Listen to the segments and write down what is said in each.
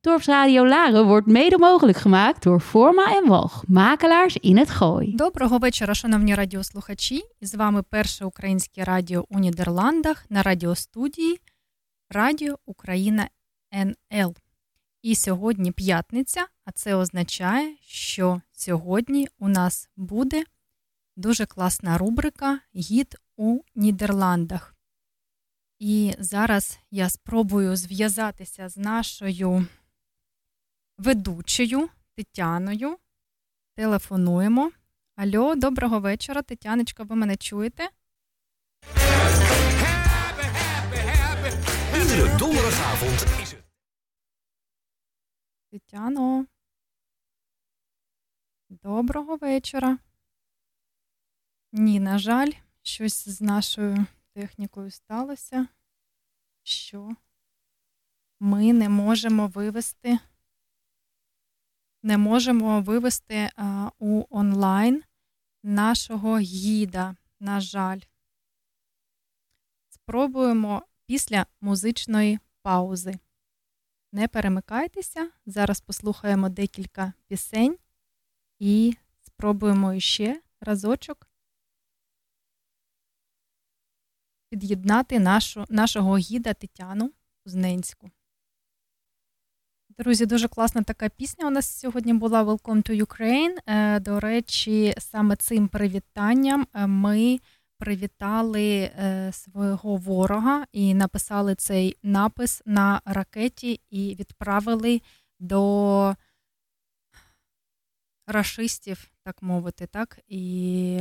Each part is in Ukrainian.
Dorpsradio Laren wordt mede mogelijk gemaakt door Forma en Walg, makelaars in het Gooi. Доброго вечора, шановні радіослухачі. з вами перше українське радіо у Нідерландах на радіостудії Радіо Україна НЛ. І сьогодні п'ятниця, а це означає, що сьогодні у нас буде дуже класна рубрика Гід у Нідерландах. І зараз я спробую зв'язатися з нашою ведучою Тетяною. Телефонуємо. Алло, доброго вечора, Тетяночка, ви мене чуєте? Iedere donderdagavond is. Тетяно. Доброго вечора. Ні, на жаль, щось з нашою технікою сталося, що ми не можемо вивести не можемо вивести у онлайн нашого гіда, на жаль. Спробуємо після музичної паузи. Не перемикайтеся. Зараз послухаємо декілька пісень і спробуємо ще разочок під'єднати нашу, нашого гіда Тетяну Кузненську. Друзі, дуже класна така пісня. У нас сьогодні була Welcome to Ukraine. Е, до речі, саме цим привітанням е, ми привітали е, свого ворога і написали цей напис на ракеті і відправили до рашистів, так мовити, так, і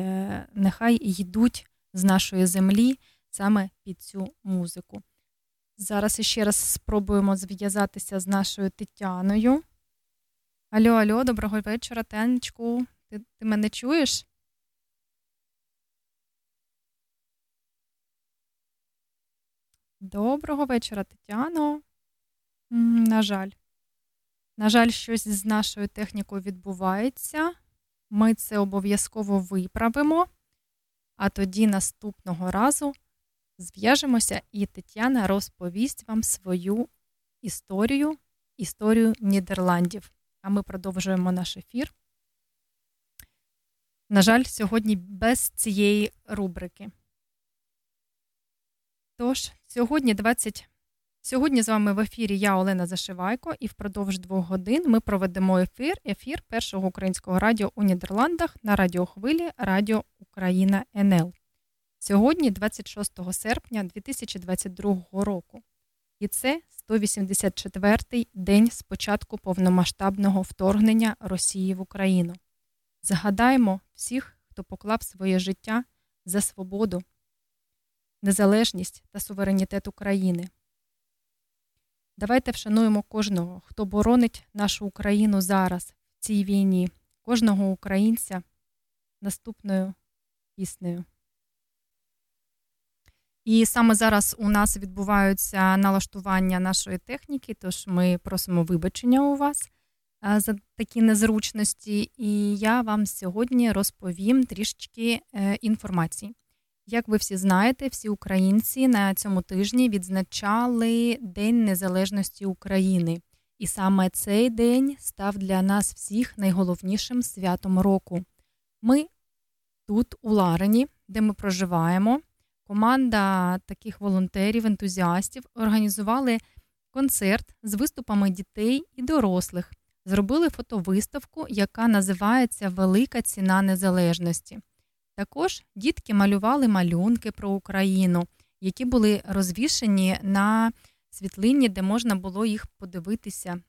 нехай йдуть з нашої землі саме під цю музику. Зараз ще раз спробуємо зв'язатися з нашою Тетяною. Алло, алло, доброго вечора, Тенечку. Ти, ти мене чуєш? Доброго вечора, Тетяно. На жаль, на жаль, щось з нашою технікою відбувається. Ми це обов'язково виправимо, а тоді наступного разу зв'яжемося, і Тетяна розповість вам свою історію, історію Нідерландів. А ми продовжуємо наш ефір. На жаль, сьогодні без цієї рубрики. Тож, сьогодні 20. Сьогодні з вами в ефірі я, Олена Зашивайко, і впродовж двох годин ми проведемо ефір ефір першого українського радіо у Нідерландах на радіохвилі Радіо Україна НЛ. Сьогодні, 26 серпня 2022 року, і це 184-й день з початку повномасштабного вторгнення Росії в Україну. Згадаємо всіх, хто поклав своє життя за свободу, незалежність та суверенітет України. Давайте вшануємо кожного, хто боронить нашу Україну зараз в цій війні, кожного українця наступною піснею. І саме зараз у нас відбуваються налаштування нашої техніки, тож ми просимо вибачення у вас за такі незручності. І я вам сьогодні розповім трішечки е, інформації. Як ви всі знаєте, всі українці на цьому тижні відзначали День Незалежності України. І саме цей день став для нас всіх найголовнішим святом року. Ми тут, у Ларені, де ми проживаємо. Команда таких волонтерів, ентузіастів організували концерт з виступами дітей і дорослих. Зробили фотовиставку, яка називається Велика ціна незалежності. Також дітки малювали малюнки про Україну, які були розвішені на світлині, де можна було їх подивитися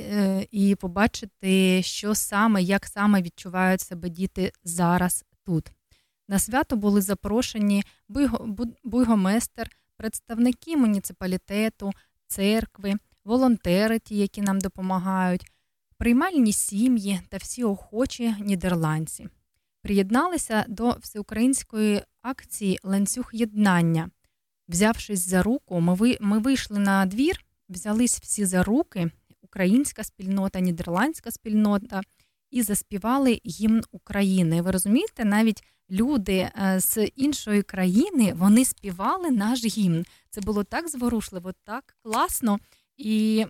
е, і побачити, що саме, як саме відчувають себе діти зараз тут. На свято були запрошені буйгоместер, представники муніципалітету, церкви, волонтери, ті, які нам допомагають, приймальні сім'ї та всі охочі нідерландці. Приєдналися до всеукраїнської акції ланцюг єднання. Взявшись за руку, ми ми вийшли на двір, взялись всі за руки, українська спільнота, нідерландська спільнота, і заспівали гімн України. Ви розумієте, навіть люди е, з іншої країни вони співали наш гімн. Це було так зворушливо, так класно. І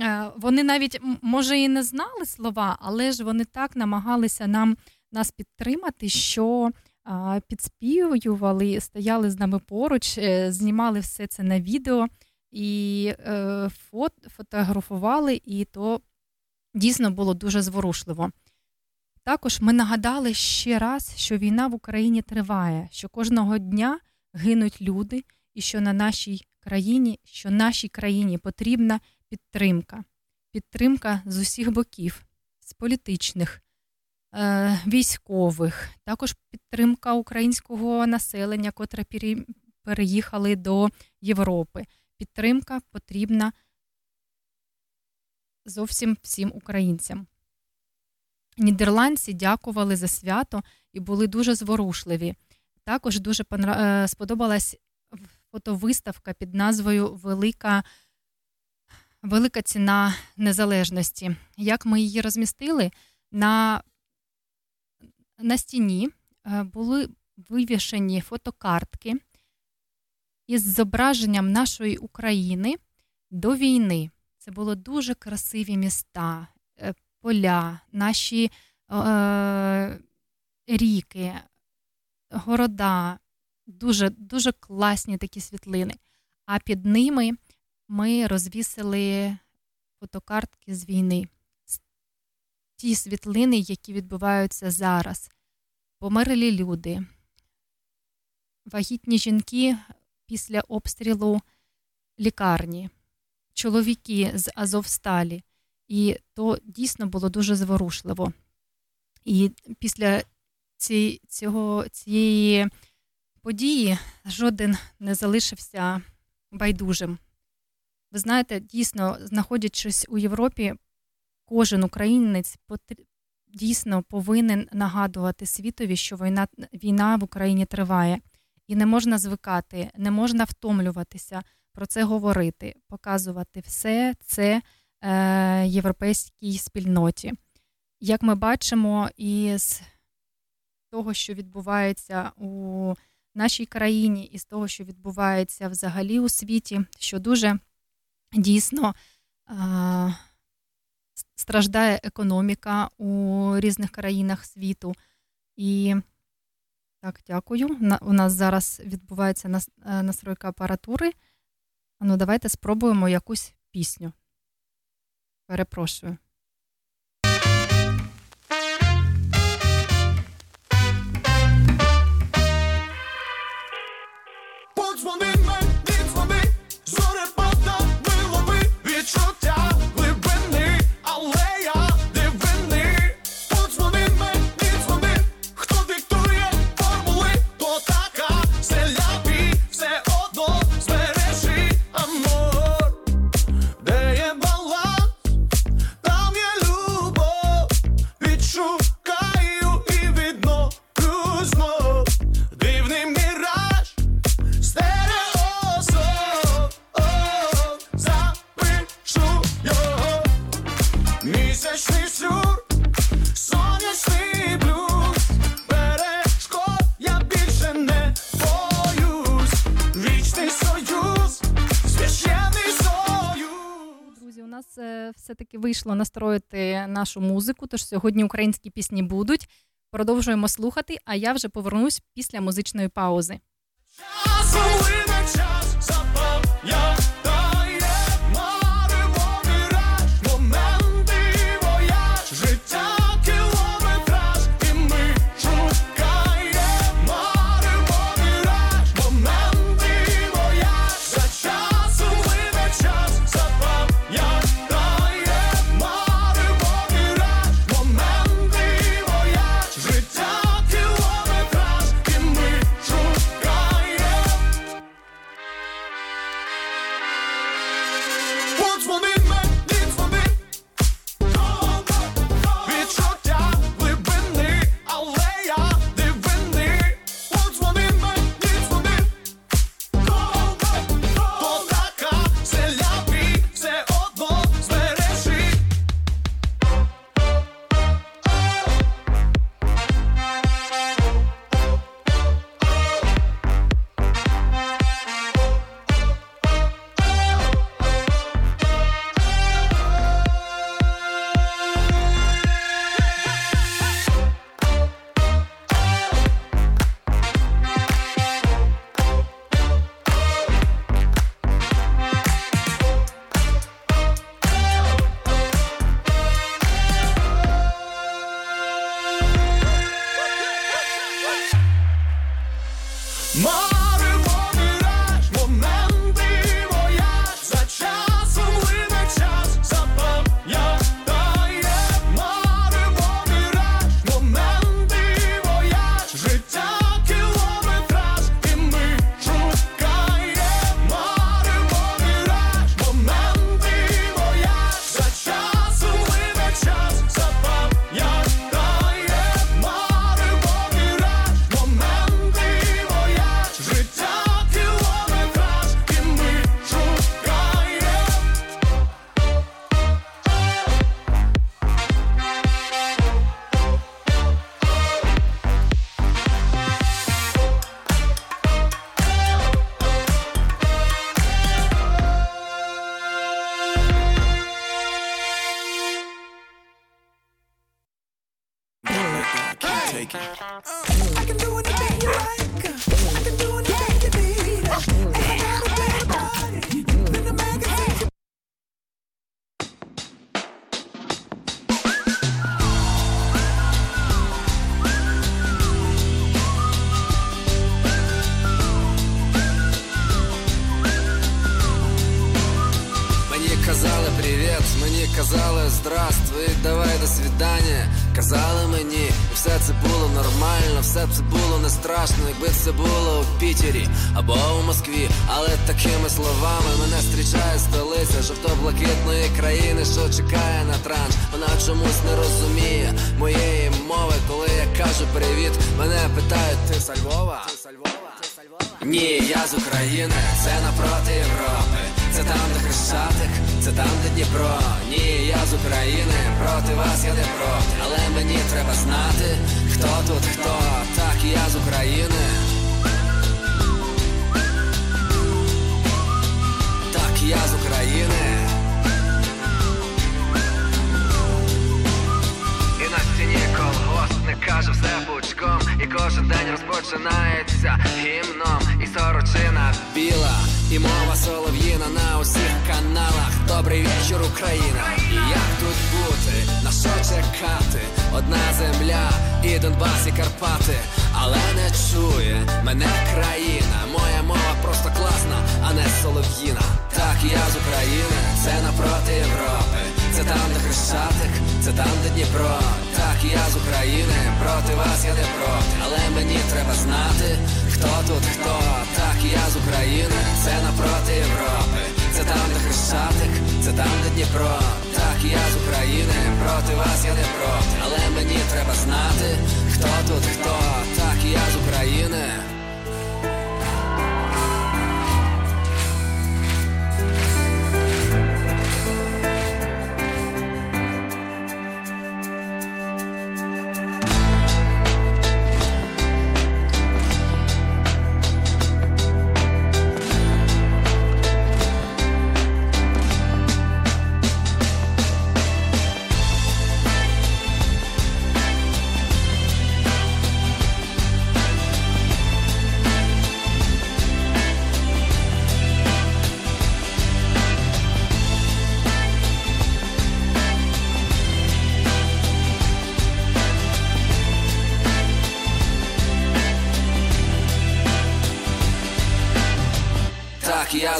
е, вони навіть, може, і не знали слова, але ж вони так намагалися нам нас підтримати, що підспівували, стояли з нами поруч, е, знімали все це на відео і е, фот, фотографували, і то дійсно було дуже зворушливо. Також ми нагадали ще раз, що війна в Україні триває, що кожного дня гинуть люди, і що на нашій країні, що нашій країні потрібна підтримка, підтримка з усіх боків, з політичних, е, військових, також підтримка українського населення, котре переїхали до Європи. Підтримка потрібна зовсім всім українцям. Нідерландці дякували за свято і були дуже зворушливі. Також дуже е, сподобалась фотовиставка під назвою Велика Велика ціна незалежності. Як ми її розмістили, на на стіні е, були вивішені фотокартки із зображенням нашої України до війни. Це були дуже красиві міста, е, поля, наші е, ріки, города, дуже, дуже класні такі світлини. А під ними ми розвісили фотокартки з війни. Ті світлини, які відбуваються зараз. Померлі люди, вагітні жінки після обстрілу лікарні, чоловіки з Азовсталі. І то дійсно було дуже зворушливо. І після ці, цього, цієї події жоден не залишився байдужим. Ви знаєте, дійсно, знаходячись у Європі, кожен українець дійсно повинен нагадувати світові, що війна, війна в Україні триває. І не можна звикати, не можна втомлюватися про це говорити, показувати все це європейській спільноті. Як ми бачимо, із того, що відбувається у нашій країні, і з того, що відбувається взагалі у світі, що дуже дійсно е, страждає економіка у різних країнах світу. І так, дякую. У нас зараз відбувається е, настройка апаратури. Ну, давайте спробуємо якусь пісню. proszę Перепрошую. все-таки вийшло настроїти нашу музику, тож сьогодні українські пісні будуть. Продовжуємо слухати, а я вже повернусь після музичної паузи.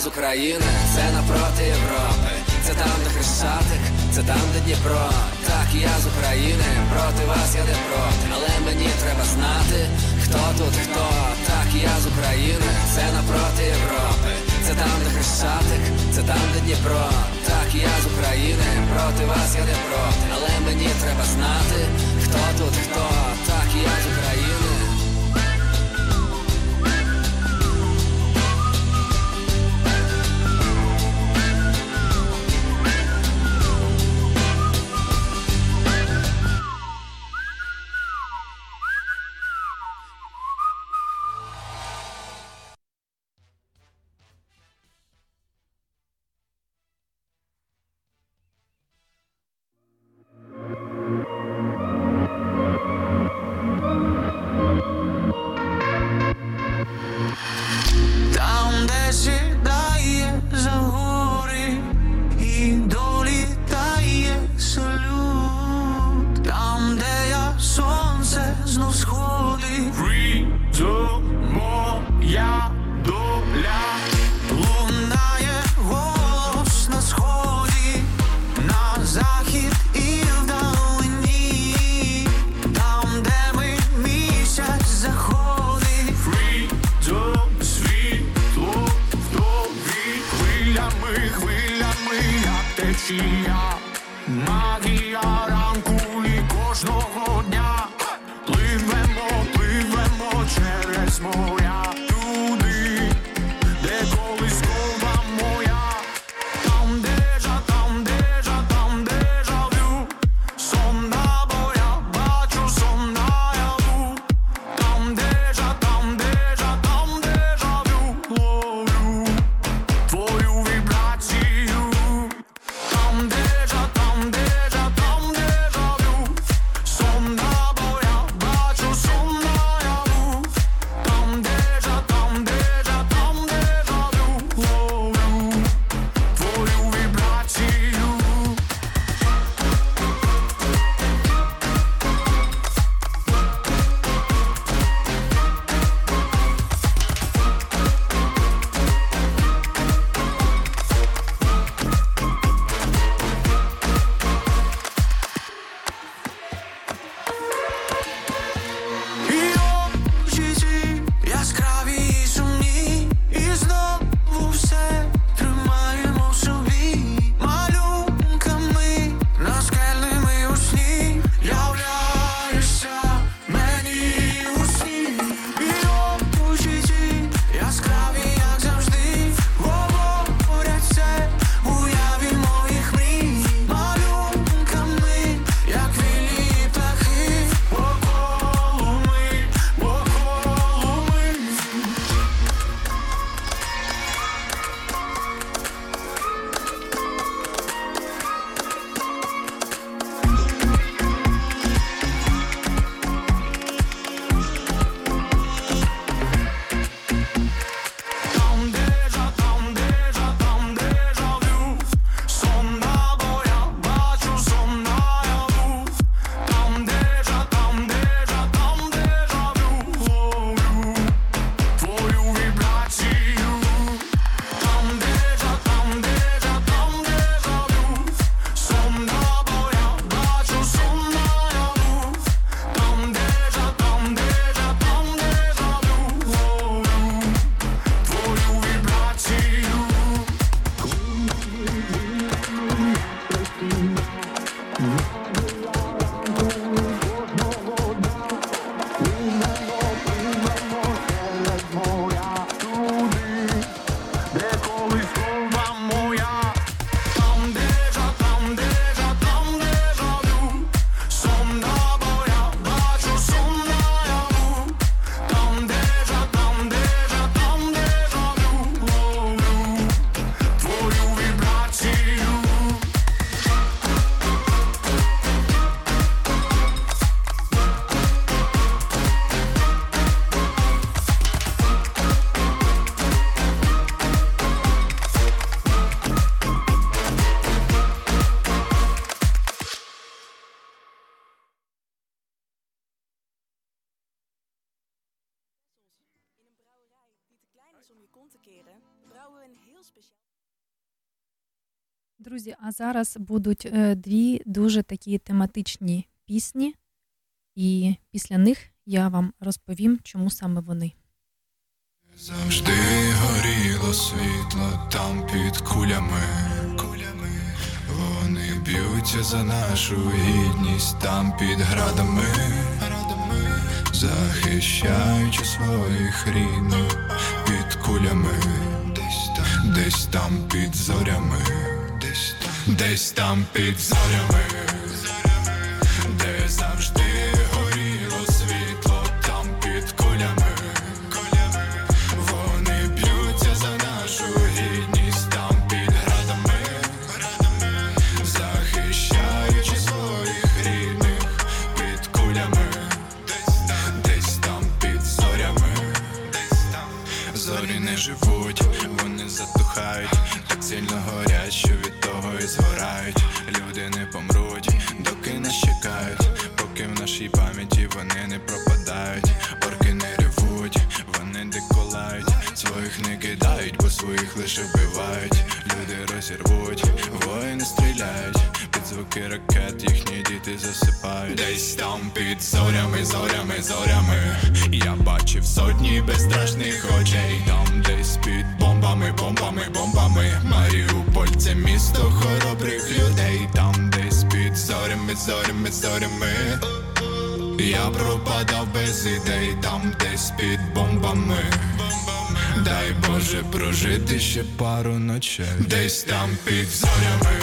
з України, це напроти Європи, це там, де Хрещатик, це там, де Дніпро. Так, я з України, проти вас я не проти, але мені треба знати, хто тут, хто. Так, я з України, це напроти Європи, це там, де Хрещатик, це там, де Дніпро. Так, я з України, проти вас я не проти, але мені треба знати, хто тут, хто. Так, я з України. Друзі, а зараз будуть е, дві дуже такі тематичні пісні, і після них я вам розповім, чому саме вони. Завжди горіло світло там під кулями. кулями. Вони б'ються за нашу гідність там під градами. градами. Захищаючи своїх рідних під кулями. Десь там, десь там під зорями. Десь там, під зорями. Де завжди деколають, своїх не кидають, бо своїх лише вбивають. Люди розірвуть, воїни стріляють, під звуки ракет їхні діти засипають. Десь там під зорями, зорями, зорями. Я бачив сотні безстрашних очей. Там десь під бомбами, бомбами, бомбами. Маріуполь це місто хоробрих людей. Там десь під зорями, зорями, зорями. Я пропадав без ідей, там десь під бомбами. Дай Боже прожити ще пару ночей. Десь там під зорями,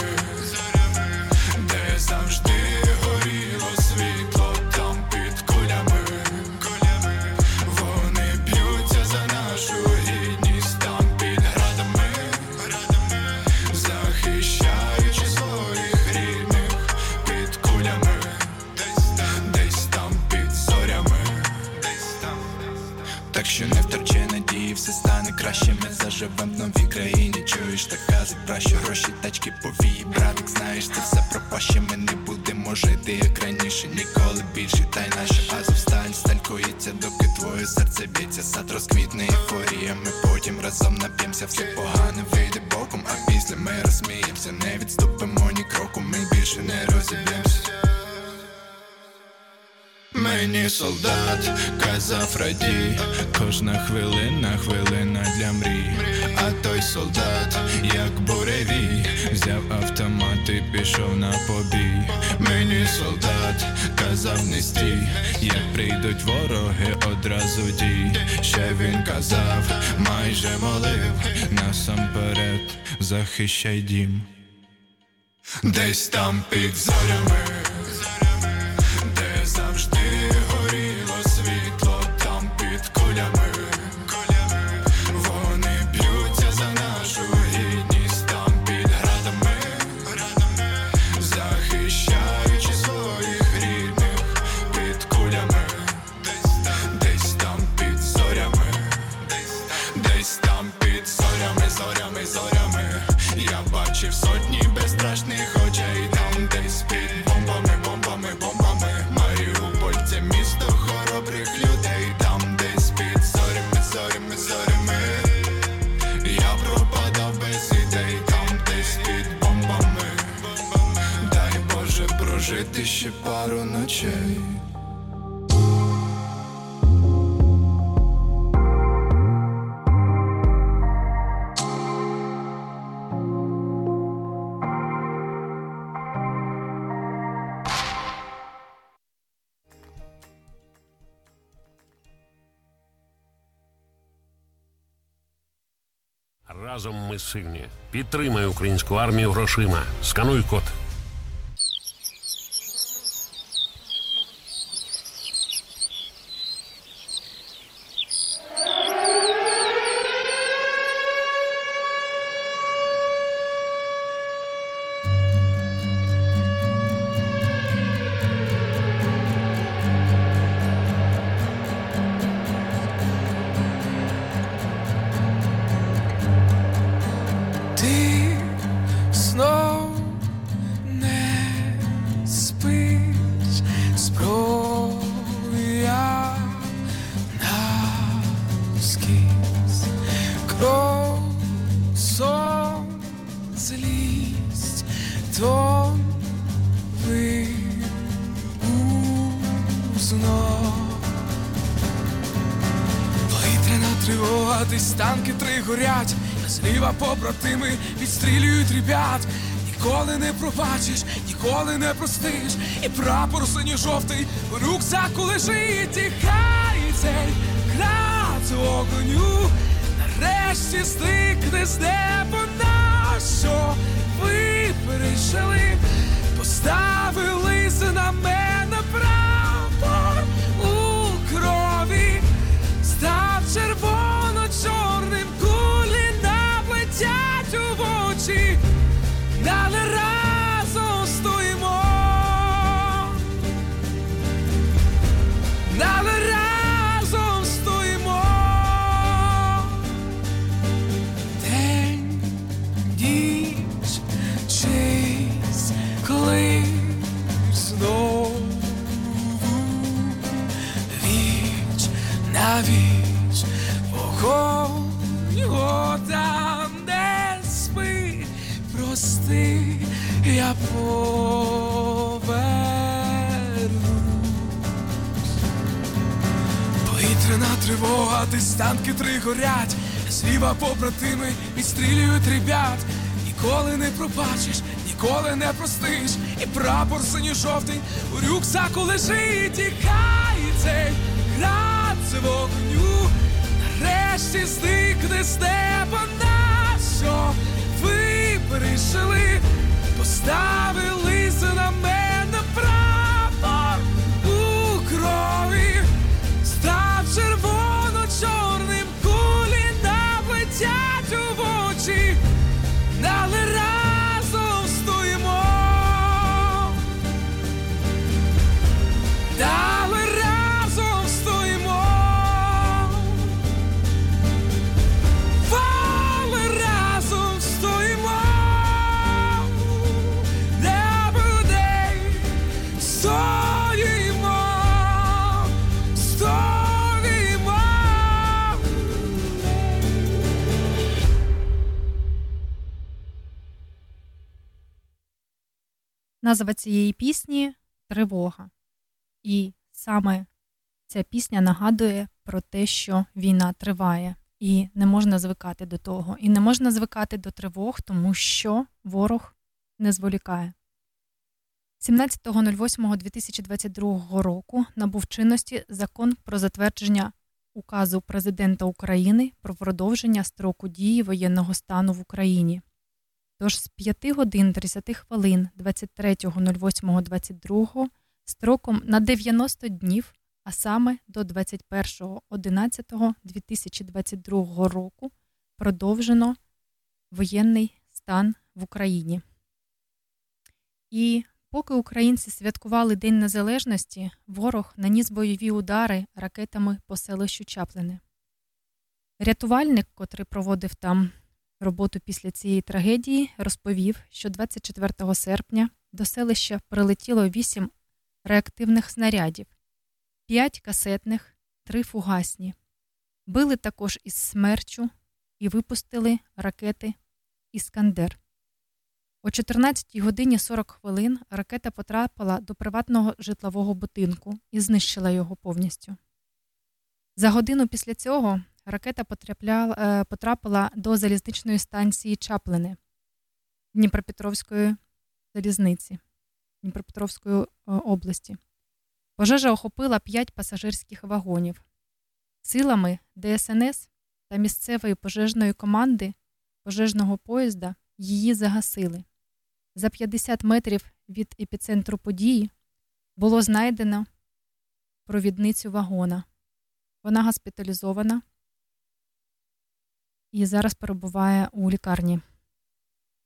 Ми в новій країні. Чуєш, так казик, краще гроші, тачки повії. Братик, знаєш, це все пропаще. Ми не будемо жити, як раніше, ніколи більше. Та й наша азовсталь сталькується, доки твоє серце б'ється, сад розквітне ейфорія. Ми потім разом нап'ємося, все погане вийде боком, а після ми розсміємося, не відступимо ні кроку, ми більше не розіб'ємося. Мені солдат казав радій, кожна хвилина, хвилина для мрій. А той солдат, як буревій, взяв автомат і пішов на побій. Мені солдат казав не стій, як прийдуть вороги, одразу дій. Ще він казав, майже молив, насамперед захищай дім. Десь там під зорями пару ночей. Разом ми сильні. Підтримай українську армію грошима. Скануй код. Горять, зліва побратими відстрілюють ребят. Ніколи не пробачиш, ніколи не простиш, і прапор синьо-жовтий у рюкзаку лежить, і хай цей град вогню нарешті стикне з неба на що ви прийшли, поставили на мене я поверну. Повітряна тривога, десь танки три горять, зліва побратими відстрілюють ребят. Ніколи не пробачиш, ніколи не простиш, і прапор синьо-жовтий у рюкзаку лежить, і хай цей град з вогню нарешті зникне з неба. На що ви прийшли, поставили на мене прапор Назва цієї пісні Тривога. І саме ця пісня нагадує про те, що війна триває, і не можна звикати до того. І не можна звикати до тривог, тому що ворог не зволікає. 17.08.2022 року набув чинності закон про затвердження указу президента України про продовження строку дії воєнного стану в Україні. Тож з 5 годин 30 хвилин 23.08.22 строком на 90 днів, а саме до 21.11.2022 року продовжено воєнний стан в Україні. І поки українці святкували День Незалежності, ворог наніс бойові удари ракетами по селищу Чаплини. Рятувальник, котрий проводив там роботу після цієї трагедії, розповів, що 24 серпня до селища прилетіло 8 реактивних снарядів, 5 касетних, 3 фугасні. Били також із смерчу і випустили ракети Іскандер. О 14 годині 40 хвилин ракета потрапила до приватного житлового будинку і знищила його повністю. За годину після цього ракета потрапляла, е, потрапила до залізничної станції Чаплини Дніпропетровської залізниці Дніпропетровської е, області. Пожежа охопила 5 пасажирських вагонів. Силами ДСНС та місцевої пожежної команди пожежного поїзда її загасили. За 50 метрів від епіцентру події було знайдено провідницю вагона. Вона госпіталізована і зараз перебуває у лікарні.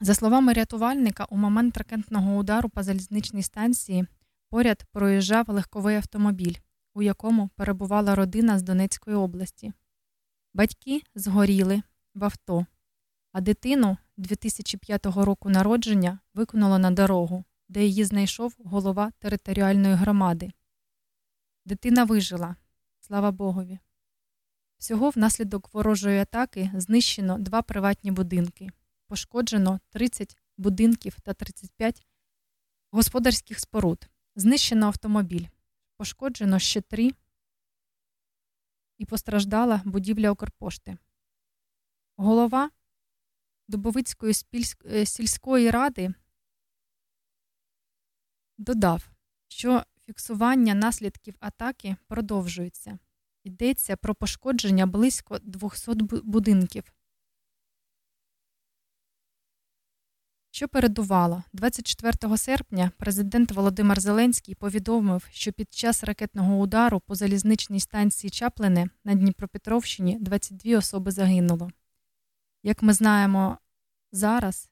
За словами рятувальника, у момент ракетного удару по залізничній станції поряд проїжджав легковий автомобіль, у якому перебувала родина з Донецької області. Батьки згоріли в авто, а дитину 2005 року народження виконало на дорогу, де її знайшов голова територіальної громади. Дитина вижила, слава Богові. Всього внаслідок ворожої атаки знищено два приватні будинки, пошкоджено 30 будинків та 35 господарських споруд, знищено автомобіль, пошкоджено ще три і постраждала будівля Укрпошти. Голова Дубовицької е, сільської ради додав, що фіксування наслідків атаки продовжується. Йдеться про пошкодження близько 200 будинків. Що передувало? 24 серпня президент Володимир Зеленський повідомив, що під час ракетного удару по залізничній станції Чаплине на Дніпропетровщині 22 особи загинуло. Як ми знаємо зараз,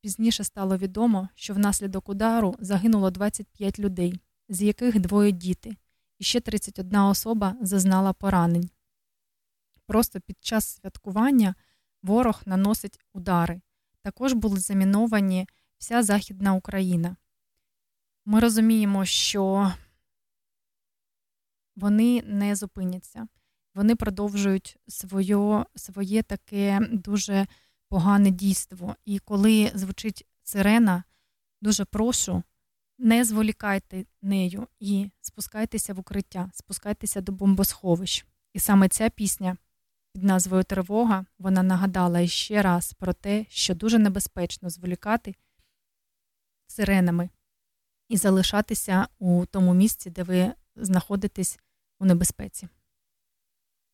пізніше стало відомо, що внаслідок удару загинуло 25 людей, з яких двоє діти, і ще 31 особа зазнала поранень. Просто під час святкування ворог наносить удари. Також були заміновані вся Західна Україна. Ми розуміємо, що вони не зупиняться. Вони продовжують своє, своє таке дуже погане дійство. І коли звучить сирена, дуже прошу, не зволікайте нею і спускайтеся в укриття, спускайтеся до бомбосховищ. І саме ця пісня під назвою Тривога вона нагадала ще раз про те, що дуже небезпечно зволікати сиренами і залишатися у тому місці, де ви знаходитесь у небезпеці.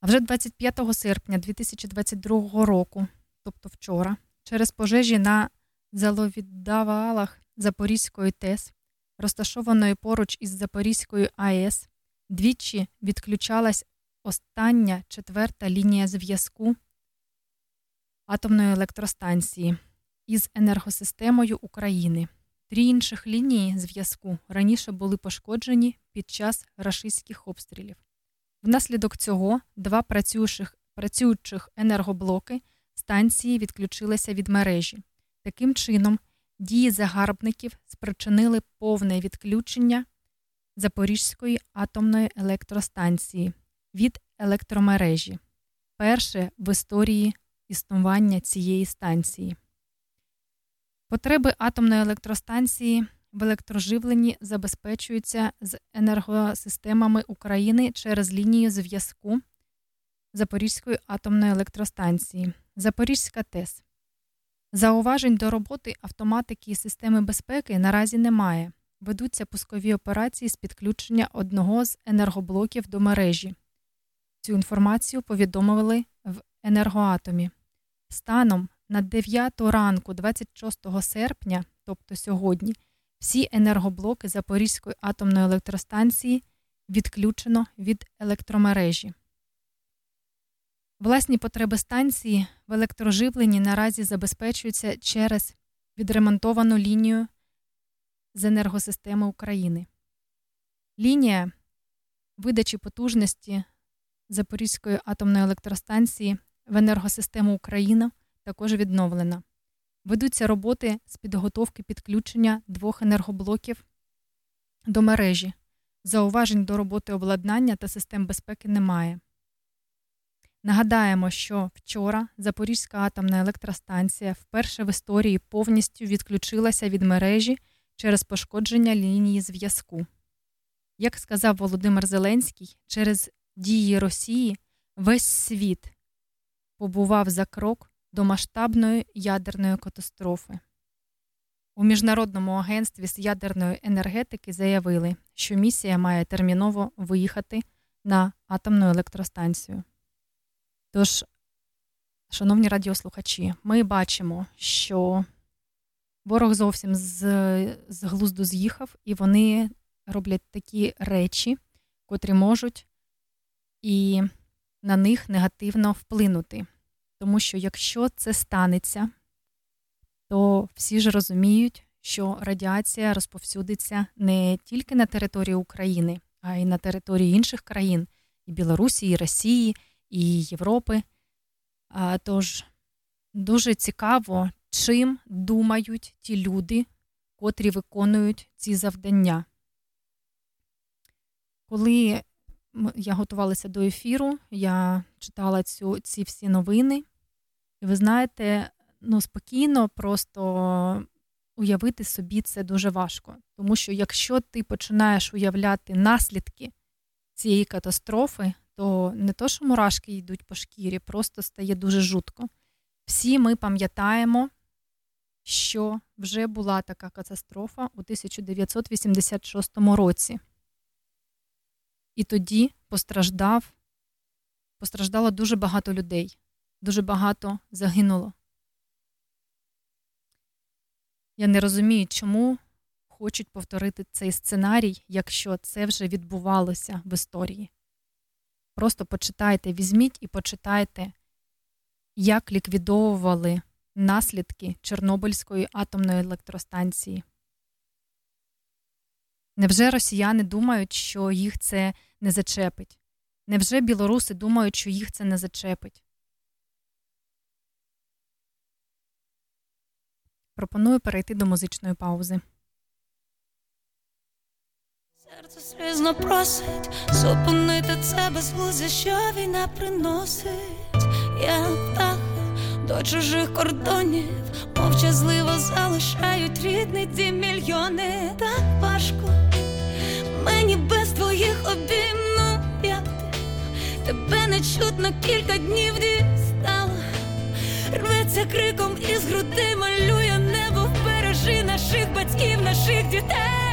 А вже 25 серпня 2022 року, тобто вчора, через пожежі на заловіддавалах Запорізької ТЕС, розташованої поруч із Запорізькою АЕС, двічі відключалась остання четверта лінія зв'язку атомної електростанції із енергосистемою України. Три інших лінії зв'язку раніше були пошкоджені під час рашистських обстрілів. Внаслідок цього два працюючих, працюючих енергоблоки станції відключилися від мережі. Таким чином, дії загарбників спричинили повне відключення Запорізької атомної електростанції від електромережі, перше в історії існування цієї станції. Потреби атомної електростанції в електроживленні забезпечуються з енергосистемами України через лінію зв'язку Запорізької атомної електростанції, Запорізька ТЕС. Зауважень до роботи автоматики і системи безпеки наразі немає. Ведуться пускові операції з підключення одного з енергоблоків до мережі. Цю інформацію повідомили в енергоатомі. Станом на 9 ранку 26 серпня, тобто сьогодні, всі енергоблоки Запорізької атомної електростанції відключено від електромережі. Власні потреби станції в електроживленні наразі забезпечуються через відремонтовану лінію з енергосистеми України. Лінія видачі потужності Запорізької атомної електростанції в енергосистему України також відновлена. Ведуться роботи з підготовки підключення двох енергоблоків до мережі. Зауважень до роботи обладнання та систем безпеки немає. Нагадаємо, що вчора Запорізька атомна електростанція вперше в історії повністю відключилася від мережі через пошкодження лінії зв'язку. Як сказав Володимир Зеленський, через дії Росії весь світ побував за крок до масштабної ядерної катастрофи. У Міжнародному агентстві з ядерної енергетики заявили, що місія має терміново виїхати на атомну електростанцію. Тож, шановні радіослухачі, ми бачимо, що ворог зовсім з, з глузду з'їхав, і вони роблять такі речі, котрі можуть і на них негативно вплинути. Тому що якщо це станеться, то всі ж розуміють, що радіація розповсюдиться не тільки на території України, а й на території інших країн і Білорусі, і Росії, і Європи. Тож дуже цікаво, чим думають ті люди, котрі виконують ці завдання. Коли я готувалася до ефіру, я читала цю, ці всі новини, і ви знаєте, ну, спокійно, просто уявити собі це дуже важко. Тому що якщо ти починаєш уявляти наслідки цієї катастрофи, то не то, що мурашки йдуть по шкірі, просто стає дуже жутко. Всі ми пам'ятаємо, що вже була така катастрофа у 1986 році. І тоді постраждав, постраждало дуже багато людей, дуже багато загинуло. Я не розумію, чому хочуть повторити цей сценарій, якщо це вже відбувалося в історії. Просто почитайте, візьміть і почитайте, як ліквідовували наслідки Чорнобильської атомної електростанції. Невже росіяни думають, що їх це не зачепить? Невже білоруси думають, що їх це не зачепить? Пропоную перейти до музичної паузи. Серце слізно просить зупинити це безглуздя, що війна приносить. Я птах до чужих кордонів, мовчазливо залишають рідний дім мільйони. Так важко мені без твоїх обійм, ну як ти тебе не чутно кілька днів дістала. Рветься криком із груди, малює небо, вбережи наших батьків, наших дітей.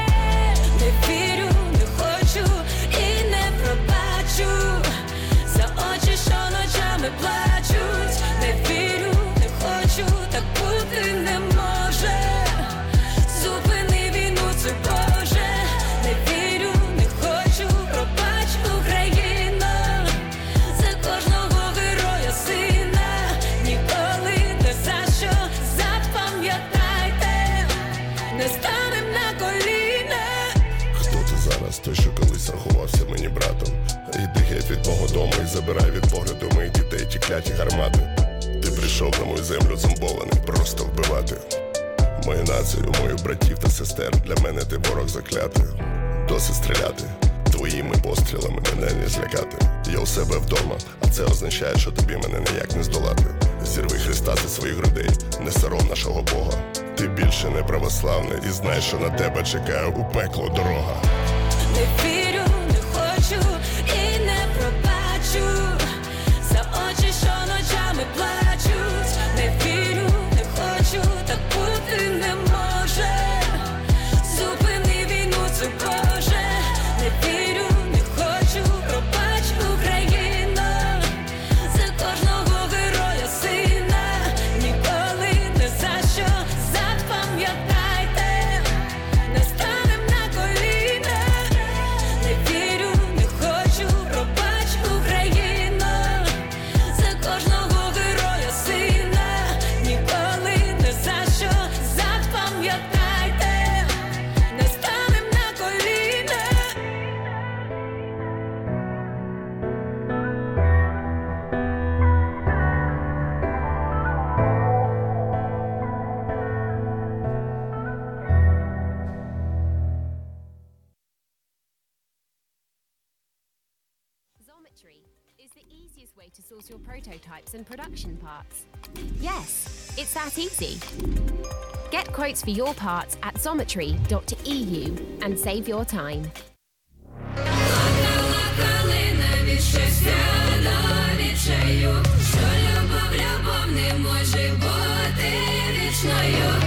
Вірю, не хочу і не пробачу за очі, що ночами плачуть. Колись мені братом. Іди геть від мого дому і забирай від погляду моїх дітей ті кляті гармати. Ти прийшов на мою землю зомбований, просто вбивати. Мою націю, мою братів та сестер, для мене ти ворог заклятий. Досить стріляти. Твоїми пострілами мене не злякати. Я у себе вдома, а це означає, що тобі мене ніяк не здолати. Зірви Христа зі своїх грудей, не сором нашого Бога. Ти більше не православний і знай, що на тебе чекає у пекло дорога. Не вірю, пробачу and production parts. Yes, it's that easy. Get quotes for your parts at xometry.eu and save your time. Плакала калина від щастя до відчаю, що любов, любов не може бути вічною.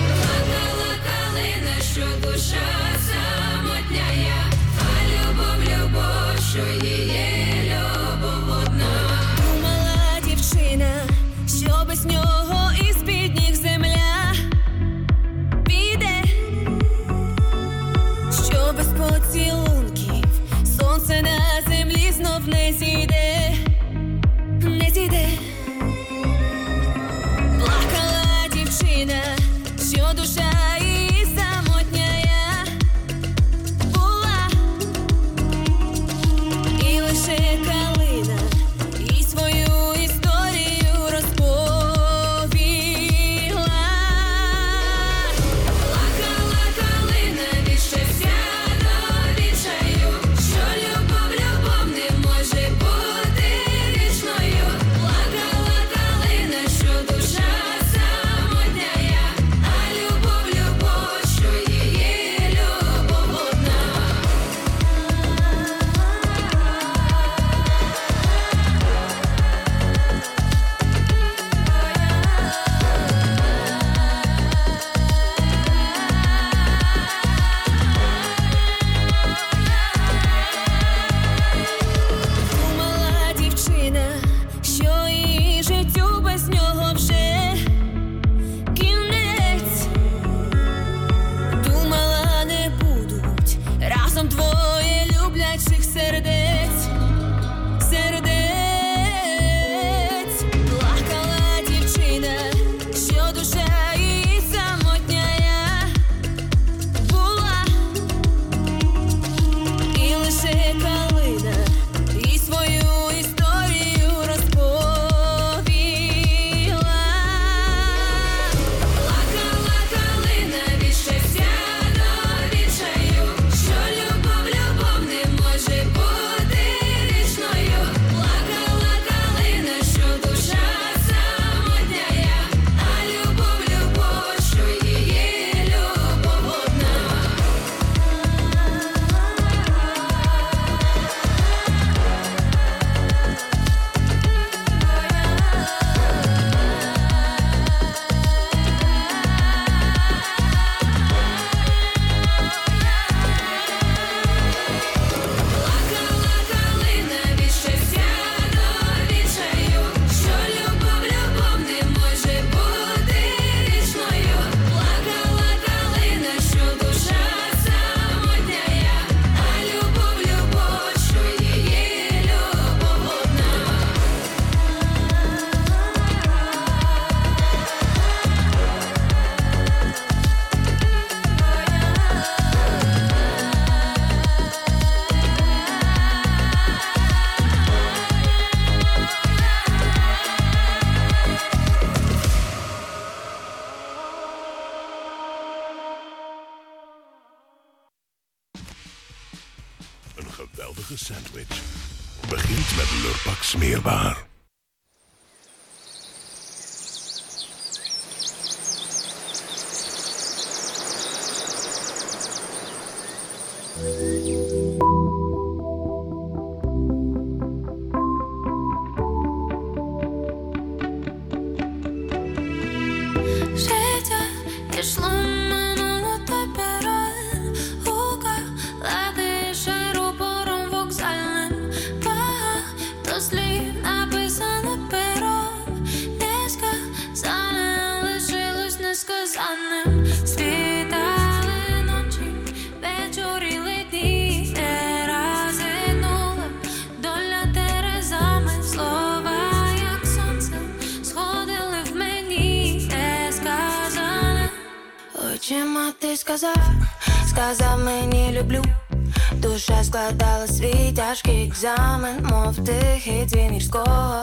Екзамен, мов тихий дзвін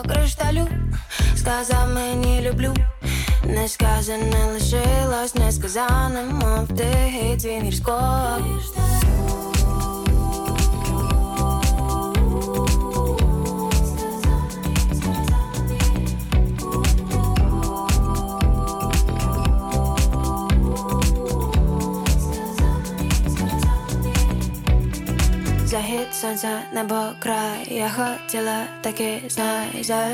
кришталю. Сказав мені люблю, несказане лишилось несказаним, мов тихий дзвін Захід сонця, небо край, я хотіла таки знай за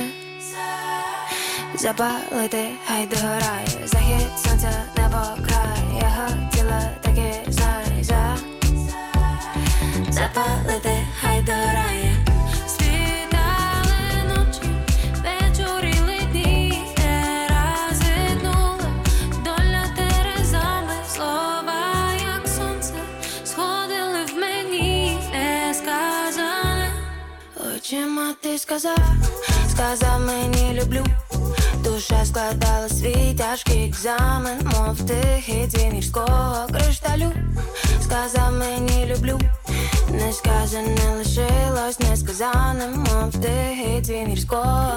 Запалити, хай до раю Захід сонця, небо край, я хотіла таки знай за Запалити, хай до Світали сказав, сказав мені люблю Душа складала свій тяжкий екзамен, мов тихий дзвін гірського кришталю. Сказав мені люблю, не сказане лишилось несказаним, мов тихий дзвін гірського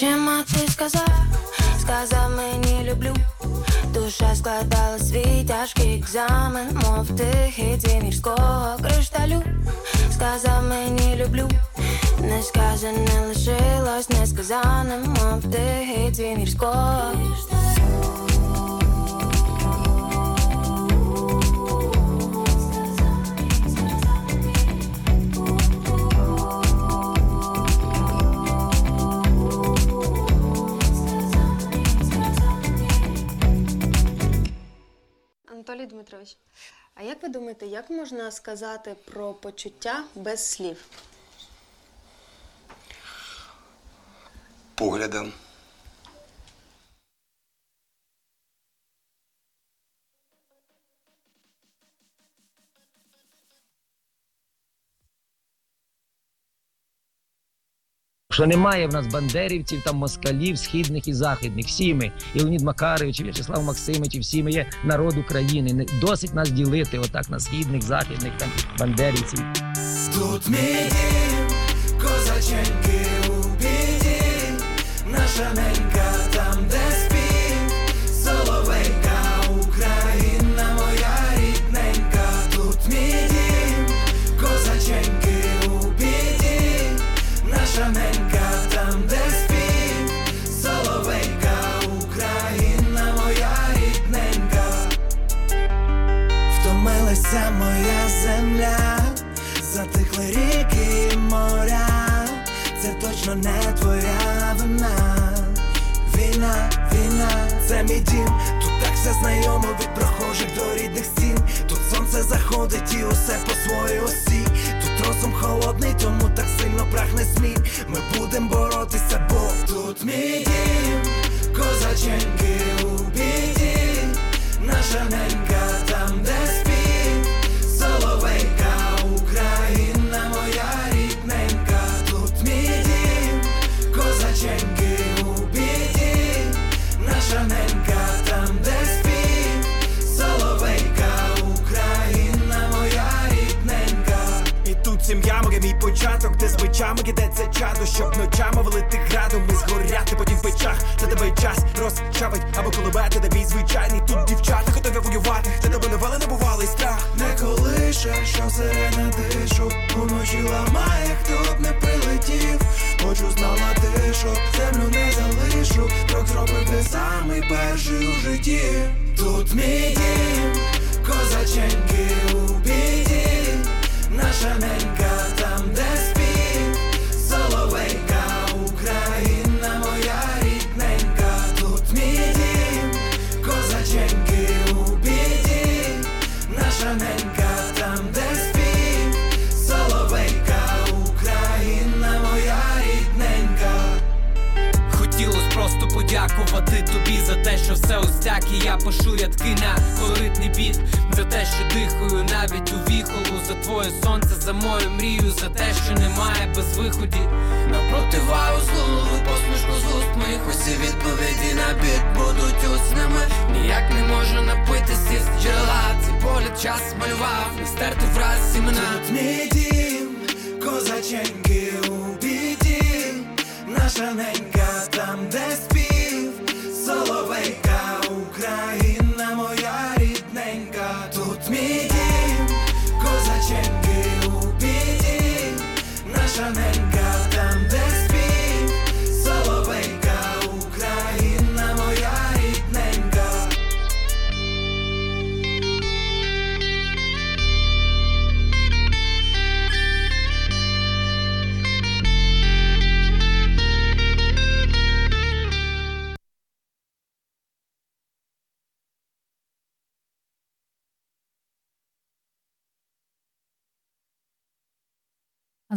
Очима ти сказав, сказав мені люблю. Душа складала свій тяжкий екзамен, мов тихий дзвін гірського кришталю Сказав мені люблю, не сказане лишилось несказаним, мов тихий дзвін гірського Дмитрович, а як ви думаєте, як можна сказати про почуття без слів? Поглядом. Що немає в нас бандерівців, там москалів, східних і західних. Всі ми, і Леонід Макарович, і В'ячеслав Максимович, і всі ми є народ України. Не досить нас ділити отак на східних, західних, там бандерівців. Тут мій дім, козаченьки у біді, наша ненька точно не твоя вина. Війна, війна, це мій дім, тут так все знайомо від прохожих до рідних стін. Тут сонце заходить і усе по своїй осі. Тут розум холодний, тому так сильно прагне змін. Ми будем боротися, бо тут мій дім, козаченьки у біді, наша ненька там, де спів, є мій початок, де з мечами кидається чадо, щоб ночами валити градом і згоряти потім в печах. За тебе час розчавить або колебати, де бій звичайний. Тут дівчата готові воювати, де тебе не вели, не бувалий страх. Не колише, що сирена дишу, уночі ламає, хто б не прилетів. Хочу знала що землю не залишу, крок зробив ти самий перший у житті. Тут мій дім, козаченьки у біді, наша ненька там, де спів, соловейка, Україна моя рідненька, тут мій дім, козаченьки у біді, наша ненька там, де спів, Україна моя рідненька. Хотілось просто подякувати тобі за те, що все ось І я пишу рядки на колоритний біт За те, що дихаю навіть у віхолу За твоє сонце, за мою мрію, за те, що немає без виході. Напротиваю злу посмішку з уст моїх усі відповіді на біт будуть усними. Ніяк не можу напитися з джерела Цей погляд час малював, не стерти враз імена. Тут мій дім, козаченьки у біді, наша ненька там, де спів, соловейка,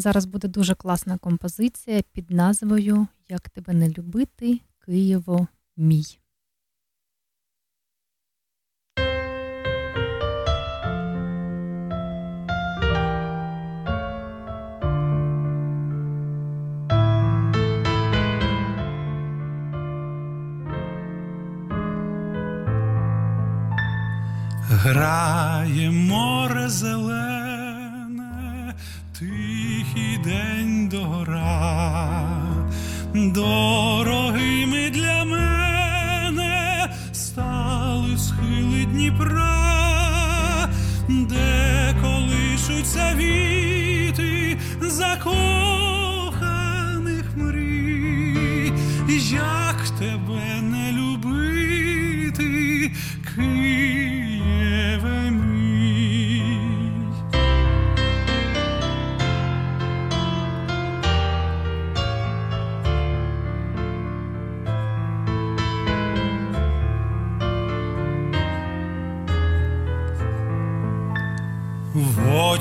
зараз буде дуже класна композиція під назвою Як тебе не любити, Києво мій. Грає море зелене, день догора, дорогими для мене стали схили Дніпра, де колишуться віти закоханих мрій, як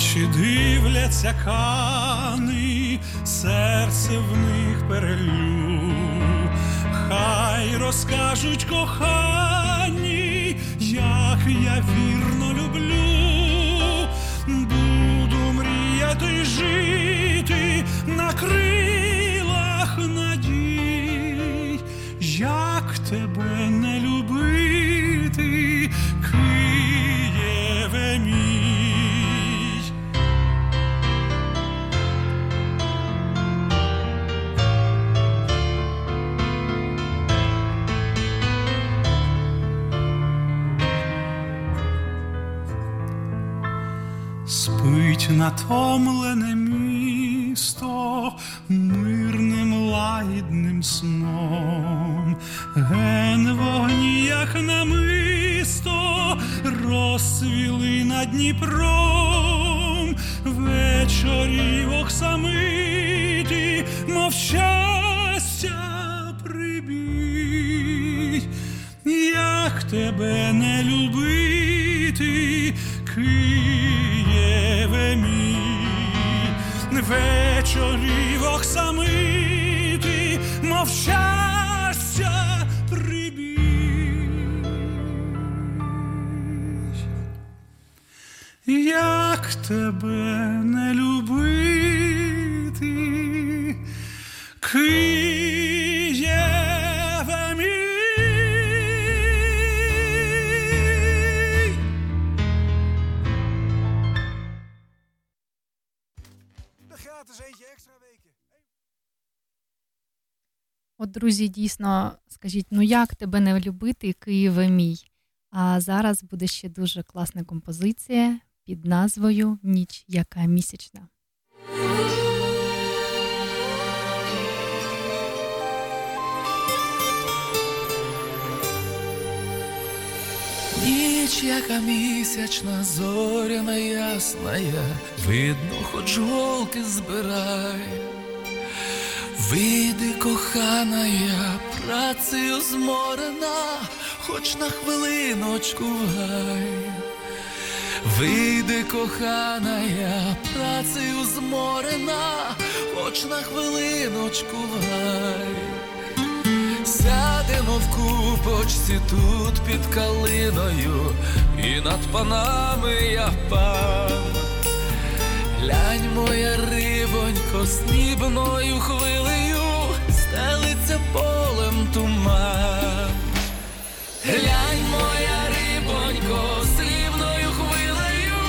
очі дивляться кани, серце в них перелю. Хай розкажуть кохані, як я вірно люблю, буду мріяти жити на крилах надій, як тебе не любити, натомлене місто мирним лагідним сном, ген вогні, як намисто, розсвіли над Дніпром, вечорів оксамиті, мов щастя прибій, як тебе не любити, вечорів оксамити, мов щастя прибій. Як тебе не любити, друзі, дійсно, скажіть, ну як тебе не любити, Києве мій? А зараз буде ще дуже класна композиція під назвою Ніч, яка місячна. Ніч, яка місячна, зоряна ясная, видно, хоч голки збирай. Вийди, кохана, я працею зморена, хоч на хвилиночку гай. Вийди, кохана, я працею зморена, хоч на хвилиночку гай. Сядемо в купочці тут під калиною, і над панами я пан. Глянь, моя рибонько, снібною хвилею, стелиться полем туман. Глянь, моя рибонько, срібною хвилею,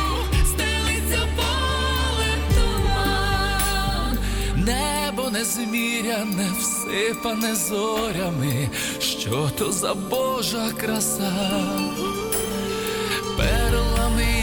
стелиться полем туман. Небо незміряне, всипане зорями, що то за Божа краса. Перлами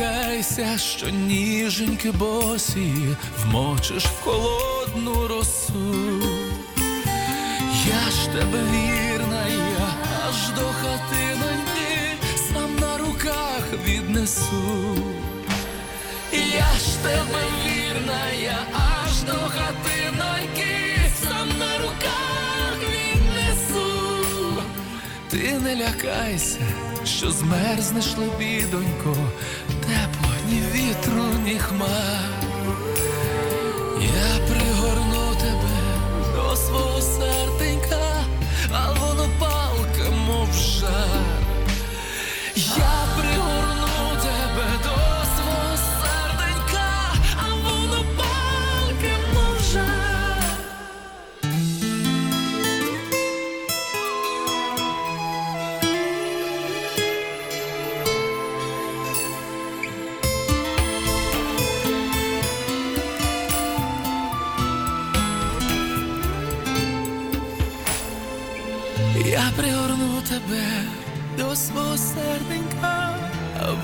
лякайся, що ніженьки босі вмочиш в холодну росу. Я ж тебе вірна, я аж до хатиноньки сам на руках віднесу. Я ж тебе вірна, я аж до хатиноньки сам на руках віднесу. Ти не лякайся, що змерзнеш лебідонько, ні вітру, ні хмар. Я пригорну тебе до свого серденька, тебе до свого серденька,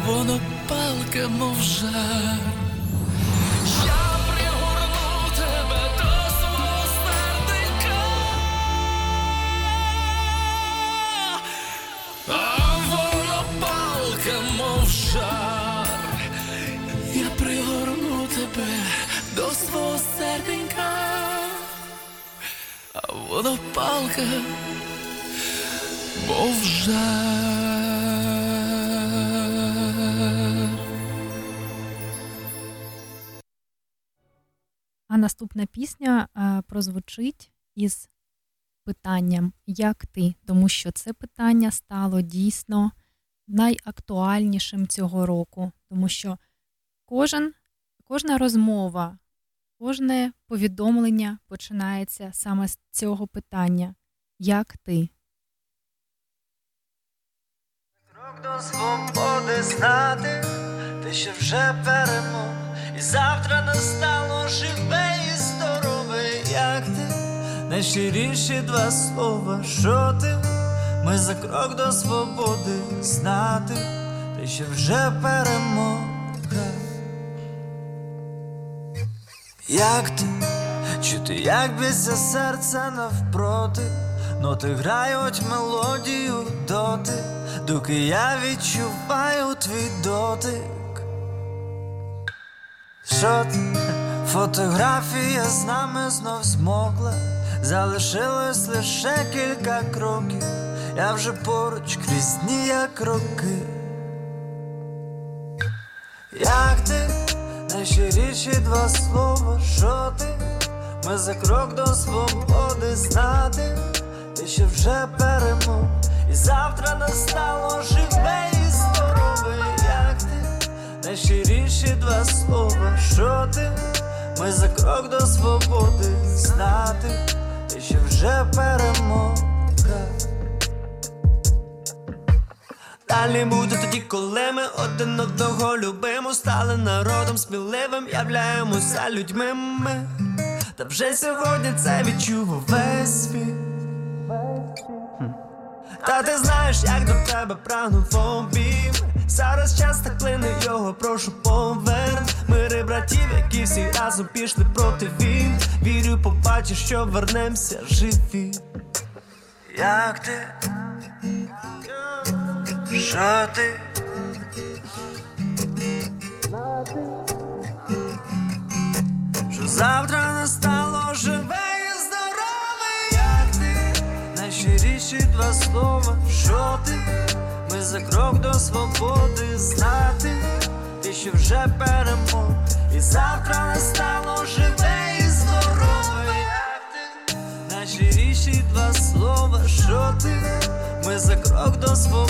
воно палка, мов. Я пригорну тебе до свого серденька, а воно палка, мов жар. Я пригорну тебе до свого серденька, а воно палка. Мов жар. А наступна пісня е, прозвучить із питанням Як ти? Тому що це питання стало дійсно найактуальнішим цього року, тому що кожен, кожна розмова, кожне повідомлення починається саме з цього питання Як ти? До свободи знати, те, що вже перемог, і завтра настало живе і здорове, як ти, найщиріші два слова, що ти, ми за крок до свободи знати, те, що вже перемога. Як ти, чути, як б'ється серце навпроти, ноти грають мелодію доти, доки я відчуваю твій дотик. Що ти, фотографія з нами знов змогла, залишилось лише кілька кроків, я вже поруч крізь дні, як роки. Як ти, найщиріші два слова, що ти, ми за крок до свободи знати, ти ще вже перемог, і завтра настало живе і здорове, як ти, найщиріші два слова, що ти, ми за крок до свободи. Знати, ти що вже перемога. Далі буде тоді, коли ми один одного любимо, стали народом сміливим, являємося людьми ми. Та вже сьогодні це відчув весь світ. Та ти знаєш, як до тебе прагнув обійм. Зараз час так плине його, прошу поверн Мири братів, які всі разом пішли проти він Вірю, побачиш, що вернемося живі. Як ти? Що ти? Що завтра настало живе Найщиріші два слова, що ти? Ми за крок до свободи знати, ти що вже перемог, і завтра настало живе і здорове, ти? Найщиріші два слова, що ти? Ми за крок до свободи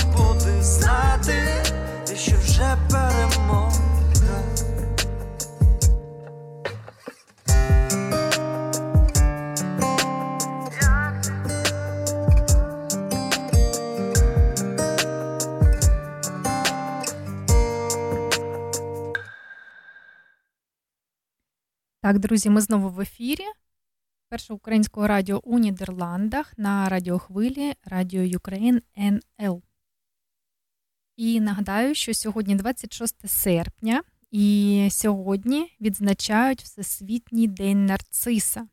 Так, друзі, ми знову в ефірі першого українського радіо у Нідерландах на радіохвилі Радіо Ukraine НЛ. І нагадаю, що сьогодні 26 серпня, і сьогодні відзначають Всесвітній день нарциса.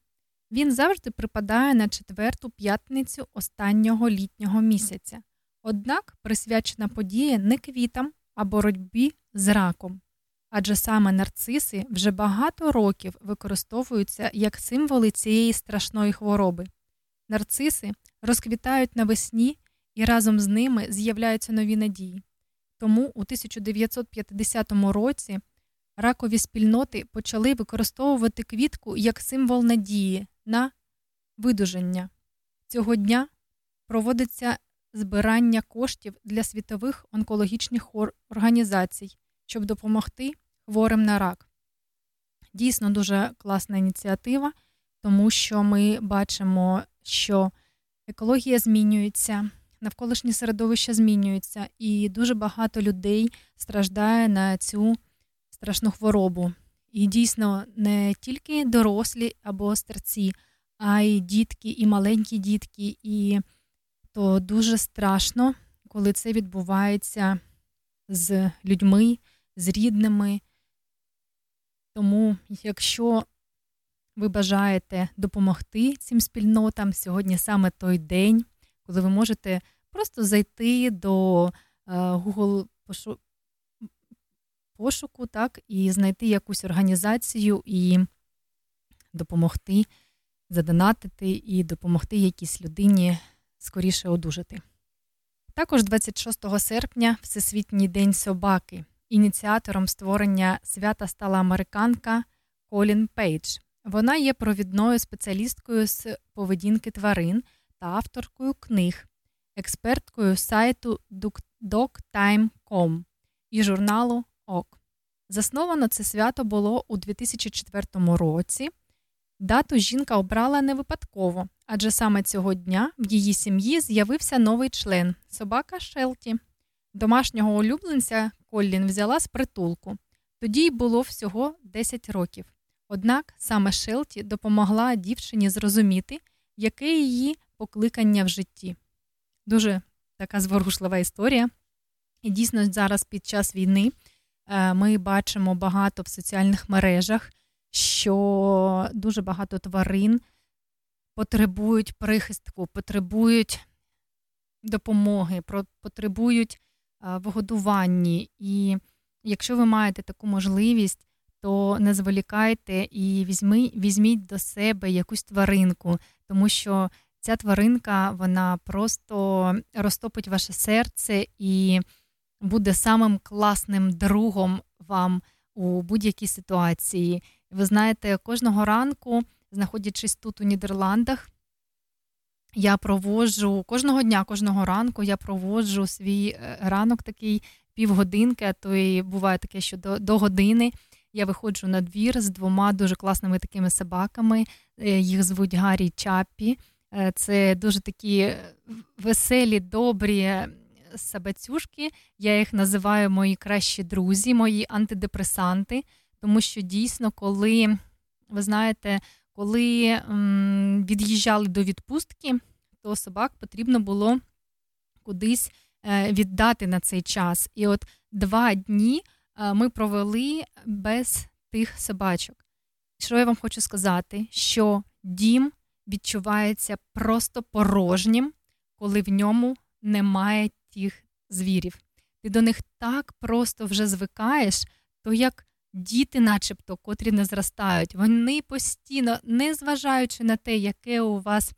Він завжди припадає на четверту п'ятницю останнього літнього місяця. Однак присвячена подія не квітам, а боротьбі з раком. Адже саме нарциси вже багато років використовуються як символи цієї страшної хвороби. Нарциси розквітають навесні і разом з ними з'являються нові надії. Тому у 1950 році ракові спільноти почали використовувати квітку як символ надії на видуження. Цього дня проводиться збирання коштів для світових онкологічних організацій, щоб допомогти хворим на рак. Дійсно дуже класна ініціатива, тому що ми бачимо, що екологія змінюється, навколишнє середовище змінюється, і дуже багато людей страждає на цю страшну хворобу. І дійсно не тільки дорослі або старці, а й дітки, і маленькі дітки. І то дуже страшно, коли це відбувається з людьми, з рідними. Тому, якщо ви бажаєте допомогти цим спільнотам, сьогодні саме той день, коли ви можете просто зайти до Google пошуку, так, і знайти якусь організацію і допомогти, задонатити і допомогти якійсь людині скоріше одужати. Також 26 серпня Всесвітній день собаки. Ініціатором створення свята стала американка Колін Пейдж. Вона є провідною спеціалісткою з поведінки тварин та авторкою книг, експерткою сайту DogTime.com і журналу ОК. Засновано це свято було у 2004 році. Дату жінка обрала не випадково, адже саме цього дня в її сім'ї з'явився новий член собака Шелті. Домашнього улюбленця Коллін взяла з притулку. Тоді й було всього 10 років. Однак саме Шелті допомогла дівчині зрозуміти, яке її покликання в житті. Дуже така зворушлива історія. І дійсно, зараз під час війни е, ми бачимо багато в соціальних мережах, що дуже багато тварин потребують прихистку, потребують допомоги, потребують в годуванні. І якщо ви маєте таку можливість, то не зволікайте і візьміть, візьміть до себе якусь тваринку, тому що ця тваринка вона просто розтопить ваше серце і буде самим класним другом вам у будь-якій ситуації. Ви знаєте, кожного ранку, знаходячись тут у Нідерландах, я проводжу кожного дня, кожного ранку я проводжу свій е, ранок такий півгодинки, а то і буває таке, що до, до години. я виходжу на двір з двома дуже класними такими собаками. Е, їх звуть Гаррі Чаппі. Е, це дуже такі веселі, добрі собацюшки. Я їх називаю мої кращі друзі, мої антидепресанти, тому що дійсно, коли ви знаєте, коли від'їжджали до відпустки, то собак потрібно було кудись е, віддати на цей час. І от два дні е, ми провели без тих собачок. Що я вам хочу сказати? Що дім відчувається просто порожнім, коли в ньому немає тих звірів. Ти до них так просто вже звикаєш, то як діти, начебто, котрі не зростають, вони постійно, не зважаючи на те, яке у вас,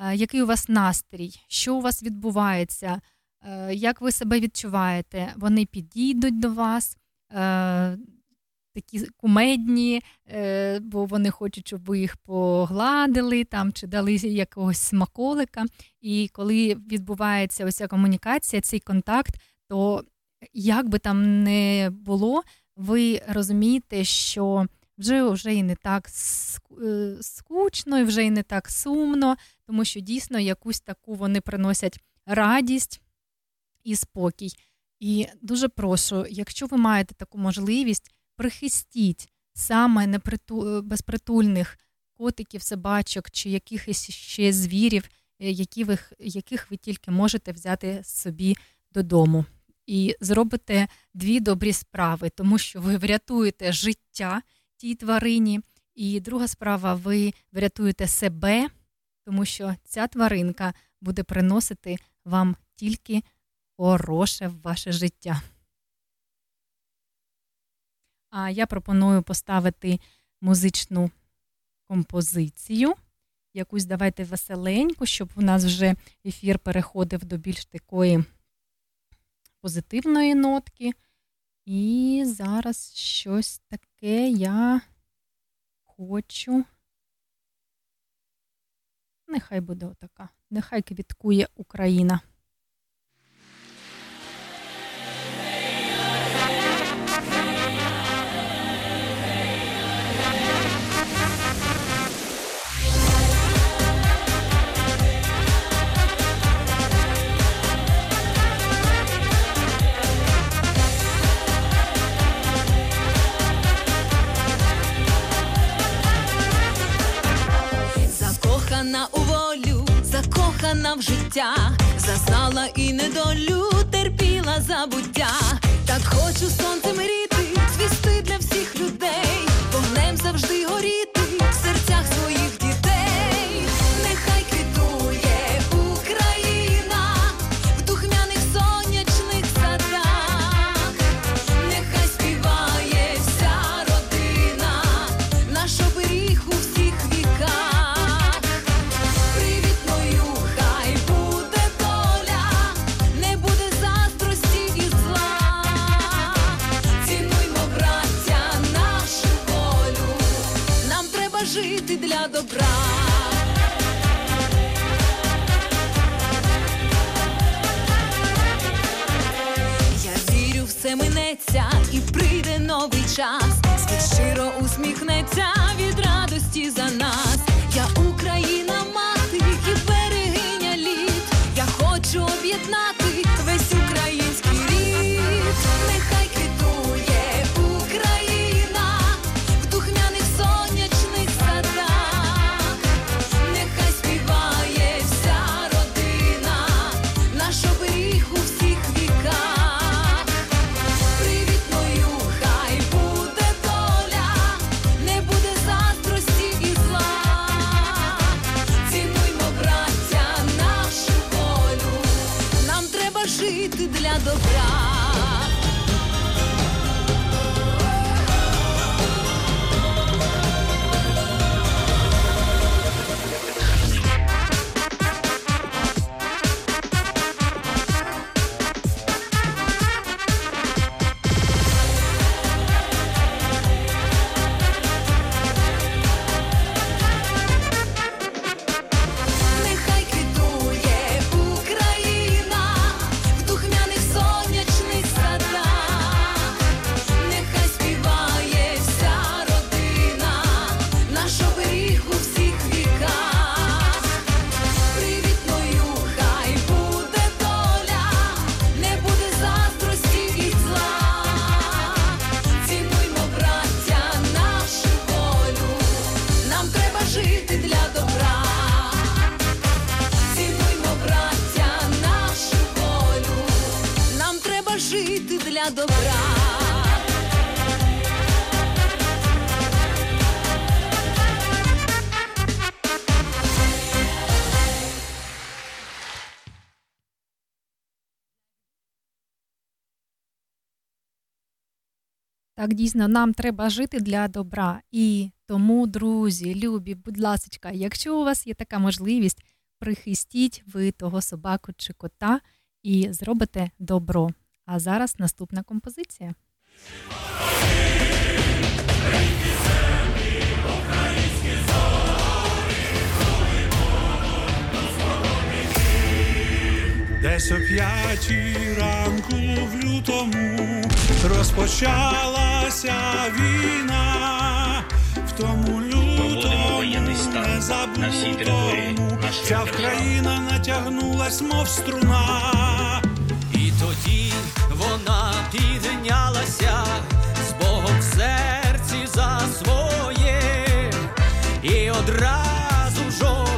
е, який у вас настрій, що у вас відбувається, е, як ви себе відчуваєте, вони підійдуть до вас. Е, такі кумедні, бо вони хочуть, щоб ви їх погладили там чи дали якогось смаколика. І коли відбувається ось комунікація, цей контакт, то як би там не було, ви розумієте, що вже вже і не так е, скучно, і вже і не так сумно, тому що дійсно якусь таку вони приносять радість і спокій. І дуже прошу, якщо ви маєте таку можливість, прихистіть саме неприту... безпритульних котиків, собачок чи якихось ще звірів, е, які ви, яких ви тільки можете взяти собі додому і зробите дві добрі справи, тому що ви врятуєте життя тій тварині. І друга справа, ви врятуєте себе, тому що ця тваринка буде приносити вам тільки хороше в ваше життя. А я пропоную поставити музичну композицію. Якусь давайте веселеньку, щоб у нас вже ефір переходив до більш такої позитивної нотки. І зараз щось таке я хочу. Нехай буде отака. Нехай квіткує Україна. Закохана в життя, зазнала і недолю, терпіла забуття, так хочу сонце мріти, звісти для всіх людей, вогнем завжди горіти в серцях своїх минеться і прийде новий час. Світ щиро усміхнеться від радості за нас. Так дійсно нам треба жити для добра. І тому, друзі, любі, будь ласка, якщо у вас є така можливість, прихистіть ви того собаку чи кота і зробите добро. А зараз наступна композиція. десь о п'ятій ранку в лютому розпочалася війна, в тому лютому не забутому Ця країна натягнулась, мов струна, і тоді вона піднялася з Богом в серці за своє. І одразу жо.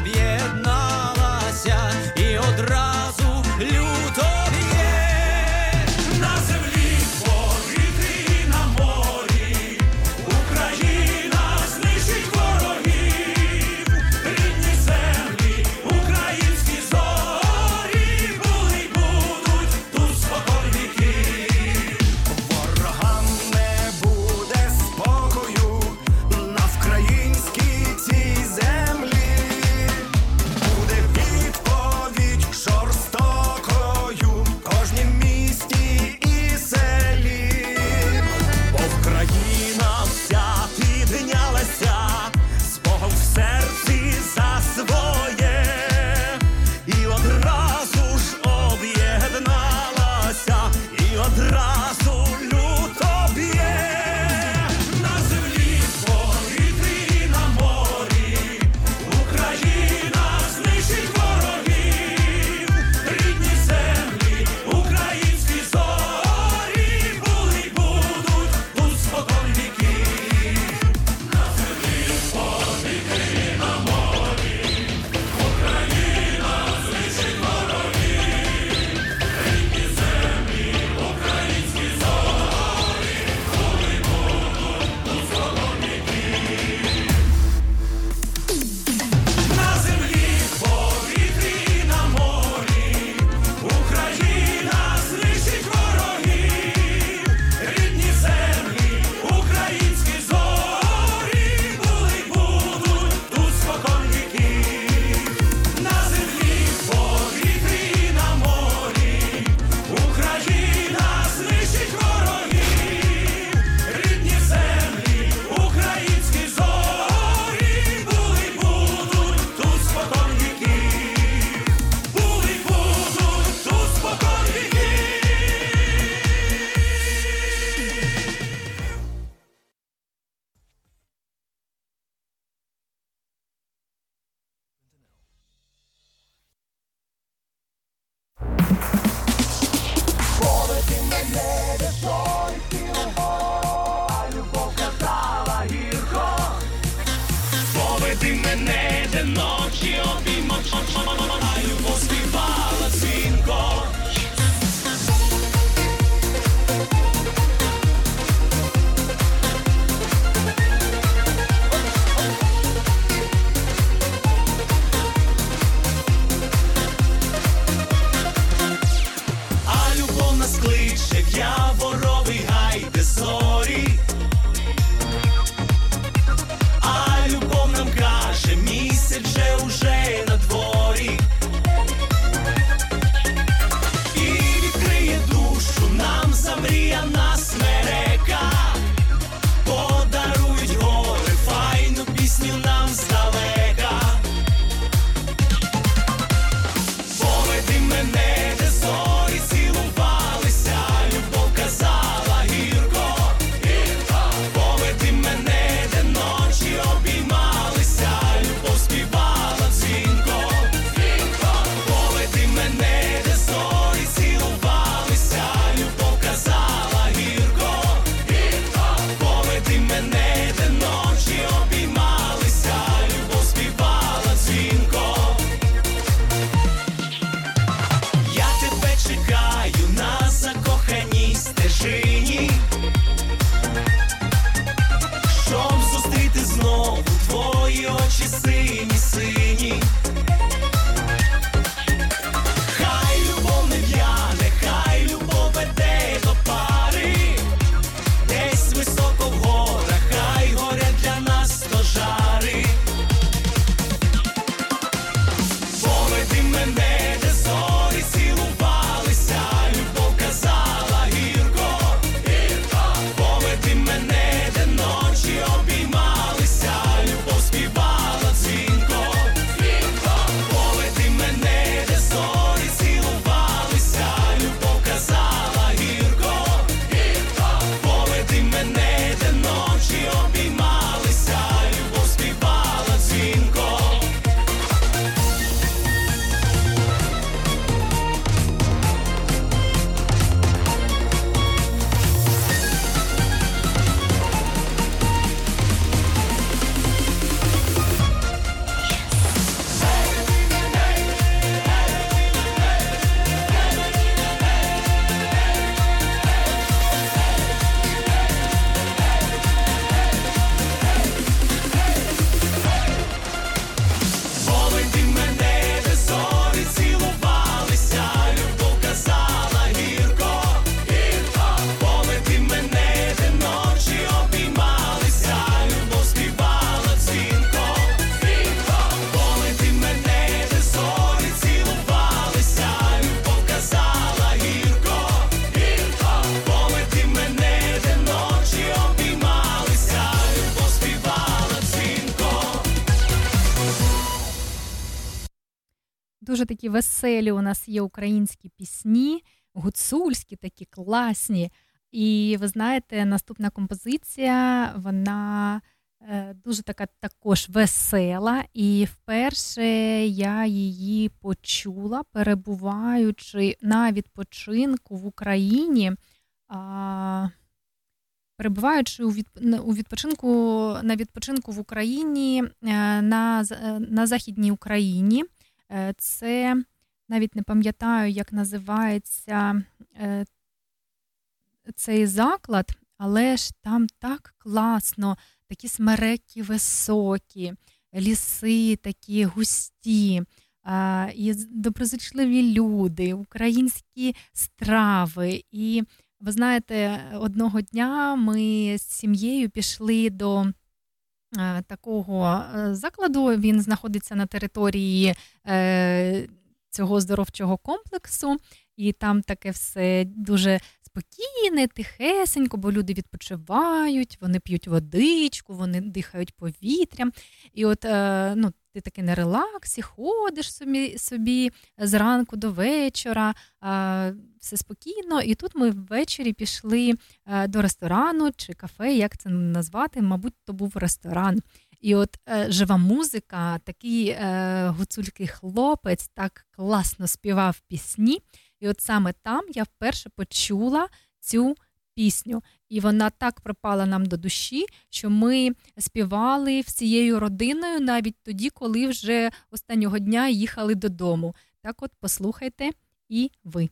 Дуже такі веселі. У нас є українські пісні, гуцульські, такі класні. І ви знаєте, наступна композиція, вона е, дуже така також весела. І вперше я її почула, перебуваючи на відпочинку в Україні. А, Перебуваючи у відпочинку на відпочинку в Україні е, на е, на Західній Україні, це навіть не пам'ятаю, як називається цей заклад, але ж там так класно, такі смереки високі, ліси такі густі, і доброзичливі люди, українські страви. І ви знаєте, одного дня ми з сім'єю пішли до е, такого е, закладу. Він знаходиться на території е, цього здоровчого комплексу, і там таке все дуже спокійне, тихесенько, бо люди відпочивають, вони п'ють водичку, вони дихають повітрям. І от ну, ти таки на релаксі, ходиш собі собі зранку до вечора, все спокійно. І тут ми ввечері пішли до ресторану чи кафе, як це назвати, мабуть, то був ресторан. І от е, жива музика, такий е, гуцулький хлопець так класно співав пісні. І от саме там я вперше почула цю пісню. І вона так припала нам до душі, що ми співали всією родиною навіть тоді, коли вже останнього дня їхали додому. Так, от послухайте і ви.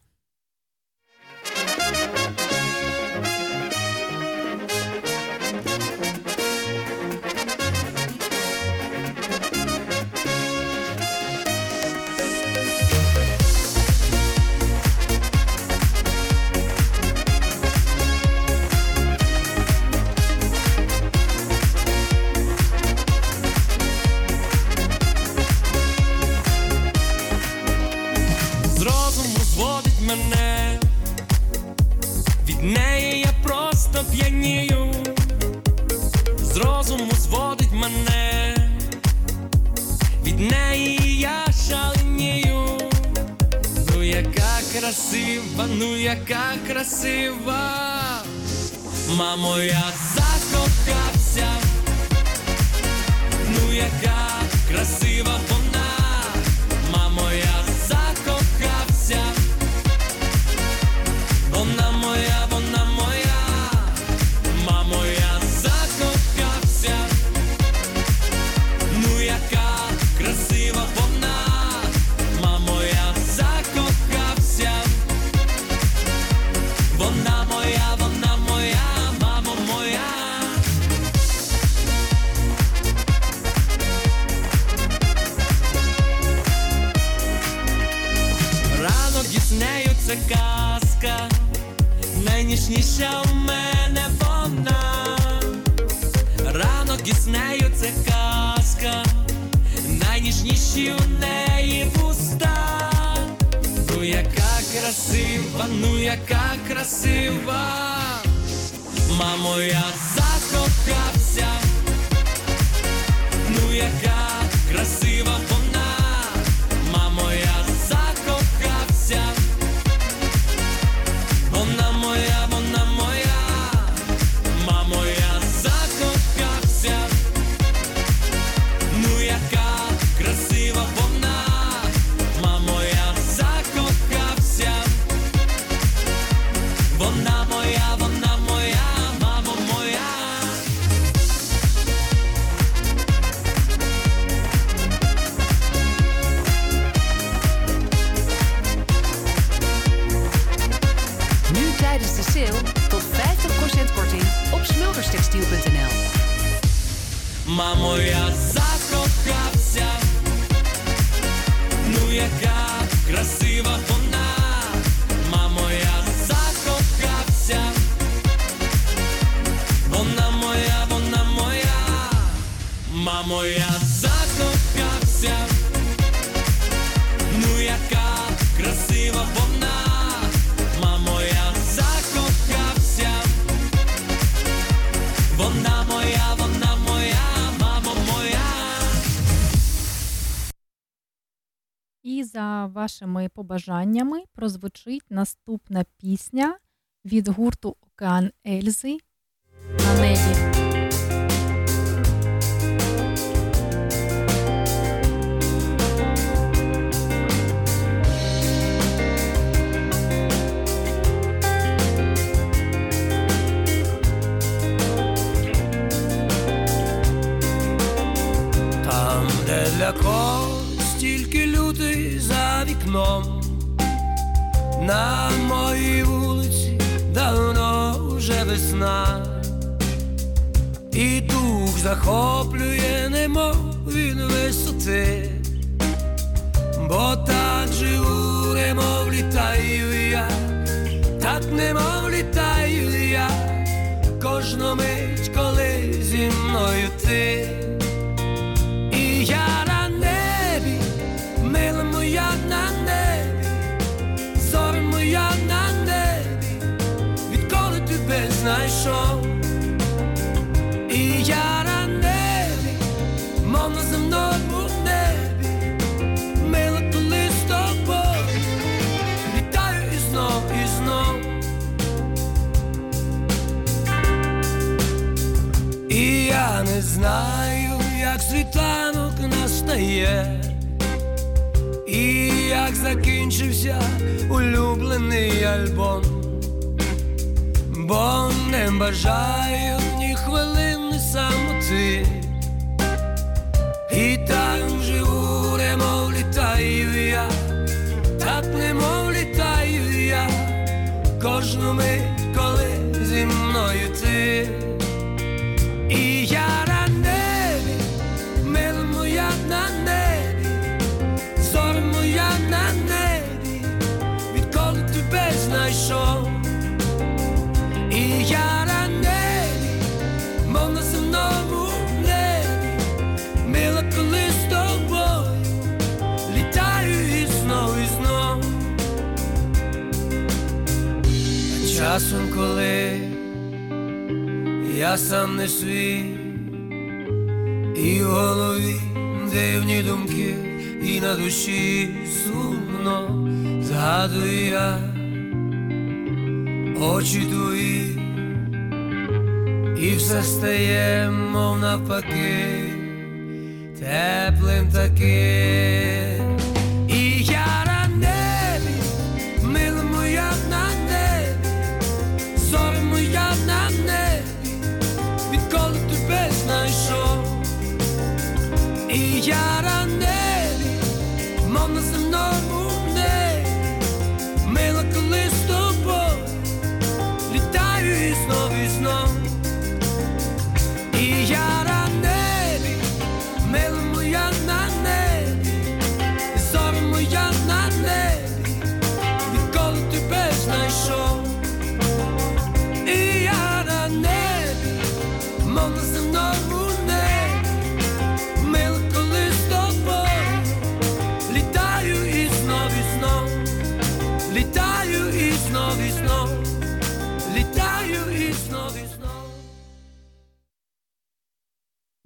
Від неї я просто п'янію, з розуму зводить мене, від неї я шаленію, ну яка красива, ну яка красива, мамо, я закохався, ну яка красива це казка. Найніжніша у мене вона, ранок із нею це казка, найніжніші у неї вуста, ну яка красива, ну яка красива, мамо, я закохався, ну яка красива вашими побажаннями прозвучить наступна пісня від гурту Океан Ельзи на небі. Там, де вікном, на моїй вулиці давно вже весна, і дух захоплює, немов він висоти, бо так живу, немов літаю я, так немов літаю я, кожну мить, коли зі мною ти. І я не знаю, як світанок настає, і як закінчився улюблений альбом, бо не бажаю ні хвилини самоти, і так живу, немов літаю я, так немов літаю я, кожну мить, коли зі мною ти. І я на небі, моя на небі, зоря моя на небі, відколи тебе знайшов. І я на небі, мов на земному небі, мила коли з тобою, літаю і знов, і. А часом, коли я сам не свій, і в голові дивні думки, і на душі сумно згадую я очі твої, і все стає, мов навпаки, теплим таким.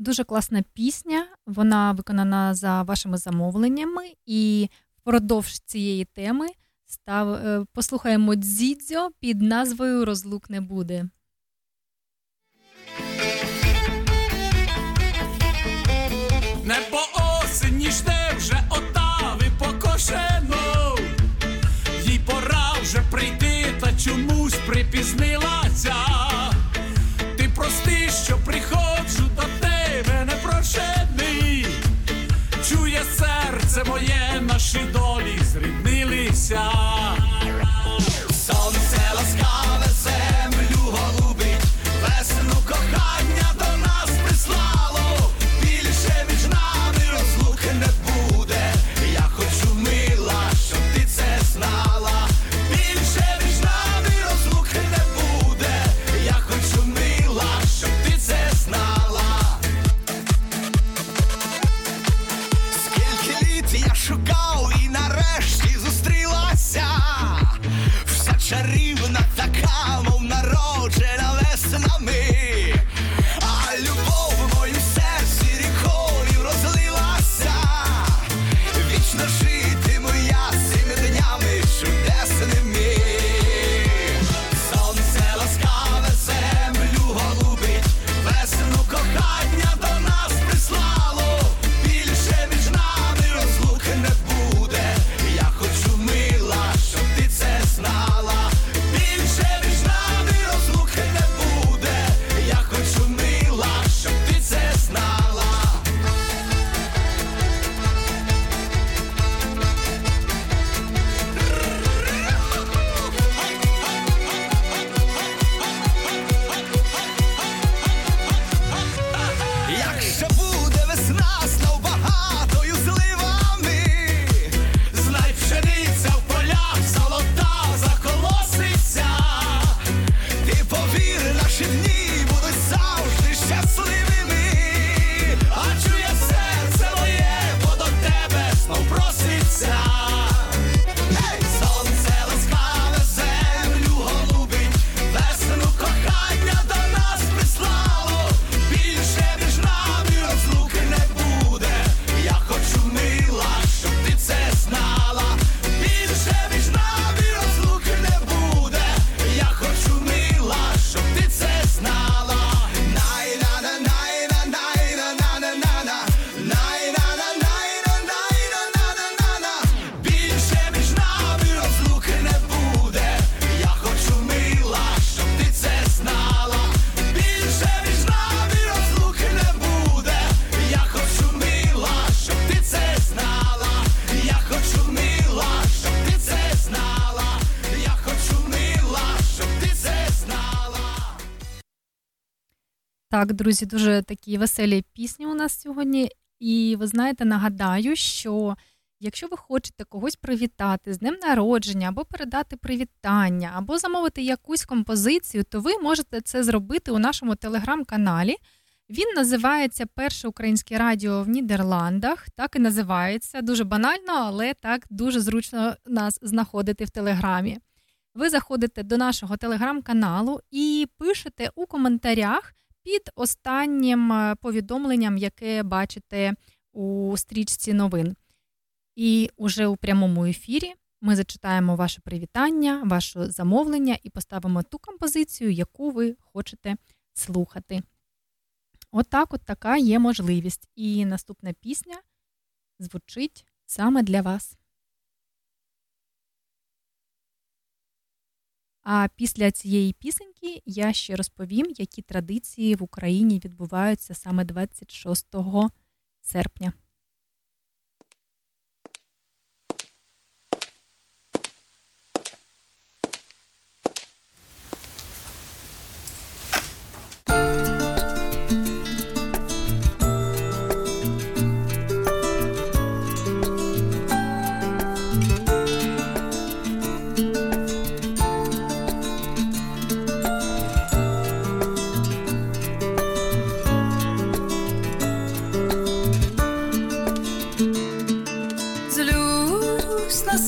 Дуже класна пісня. Вона виконана за вашими замовленнями, і впродовж цієї теми став, е, послухаємо дзідзьо під назвою Розлук не буде. Небо осені жде вже отави покошено. Їй пора вже прийти, та чомусь припізнилася. Серце моє, наші долі зріднилися. Так, друзі, дуже такі веселі пісні у нас сьогодні. І ви знаєте, нагадаю, що якщо ви хочете когось привітати з днем народження, або передати привітання, або замовити якусь композицію, то ви можете це зробити у нашому телеграм-каналі. Він називається Перше українське радіо в Нідерландах. Так і називається. Дуже банально, але так дуже зручно нас знаходити в телеграмі. Ви заходите до нашого телеграм-каналу і пишете у коментарях під останнім е, повідомленням, яке бачите у стрічці новин. І уже у прямому ефірі ми зачитаємо ваше привітання, ваше замовлення і поставимо ту композицію, яку ви хочете слухати. Отак, от така є можливість. І наступна пісня звучить саме для вас. А після цієї пісеньки я ще розповім, які традиції в Україні відбуваються саме 26 серпня.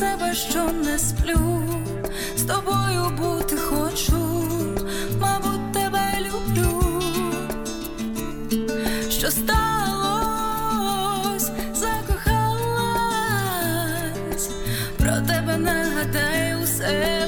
Себе, що не сплю, з тобою бути хочу, мабуть, тебе люблю. Що сталось, закохалась, про тебе нагадаю, все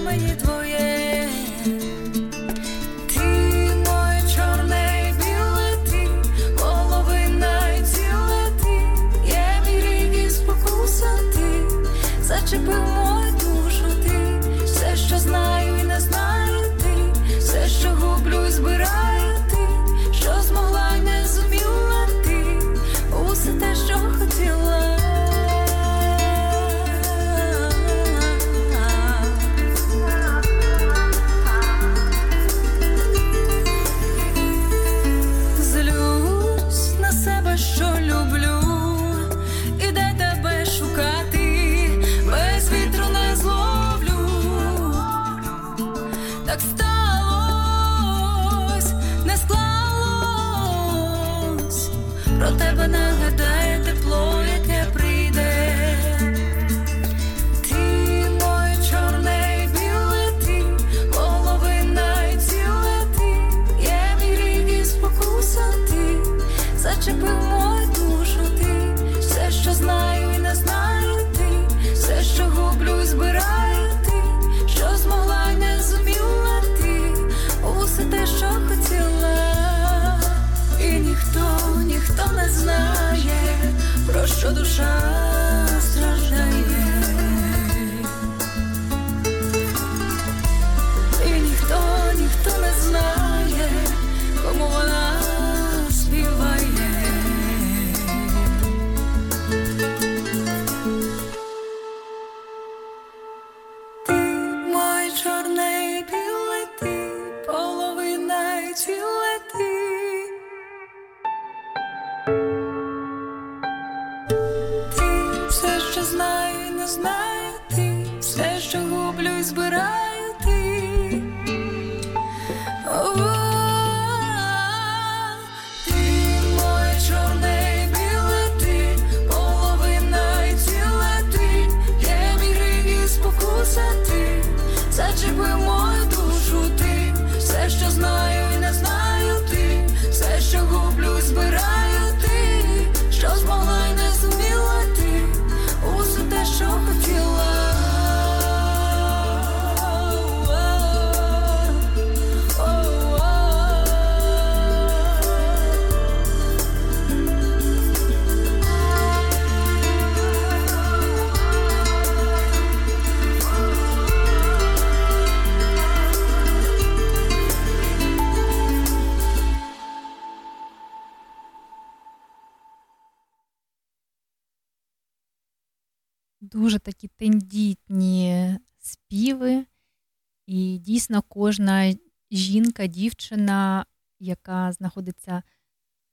кожна жінка, дівчина, яка знаходиться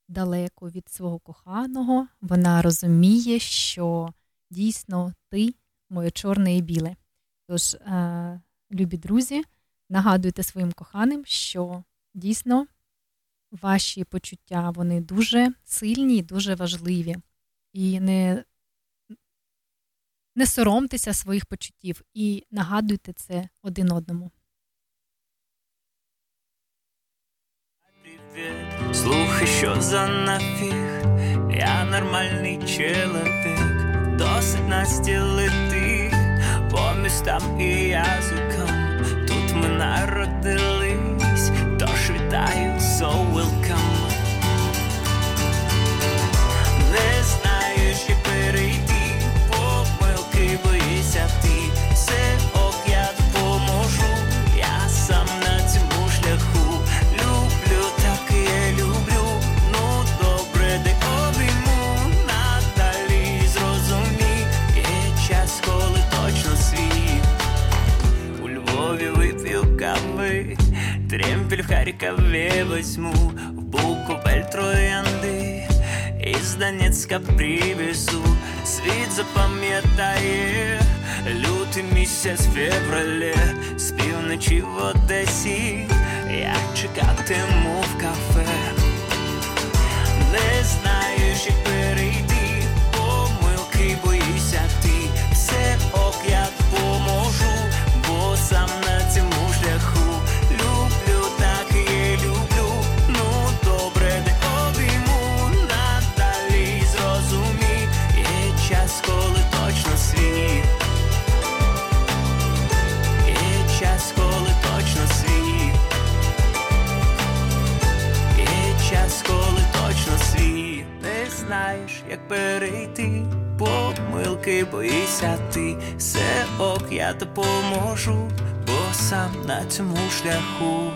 далеко від свого коханого, вона розуміє, що дійсно ти моє чорне і біле. Тож, е, любі друзі, нагадуйте своїм коханим, що дійсно ваші почуття вони дуже сильні і дуже важливі. І не не соромтеся своїх почуттів і нагадуйте це один одному. Привіт, слухай, що за нафіг, я нормальний чоловік, досить Насті лети по містам і язикам, тут ми народили. привезу. Світ запам'ятає. Лютий місяць в феврале, з півночі в Одесі, я чекатиму. допоможу, бо сам на цьому шляху.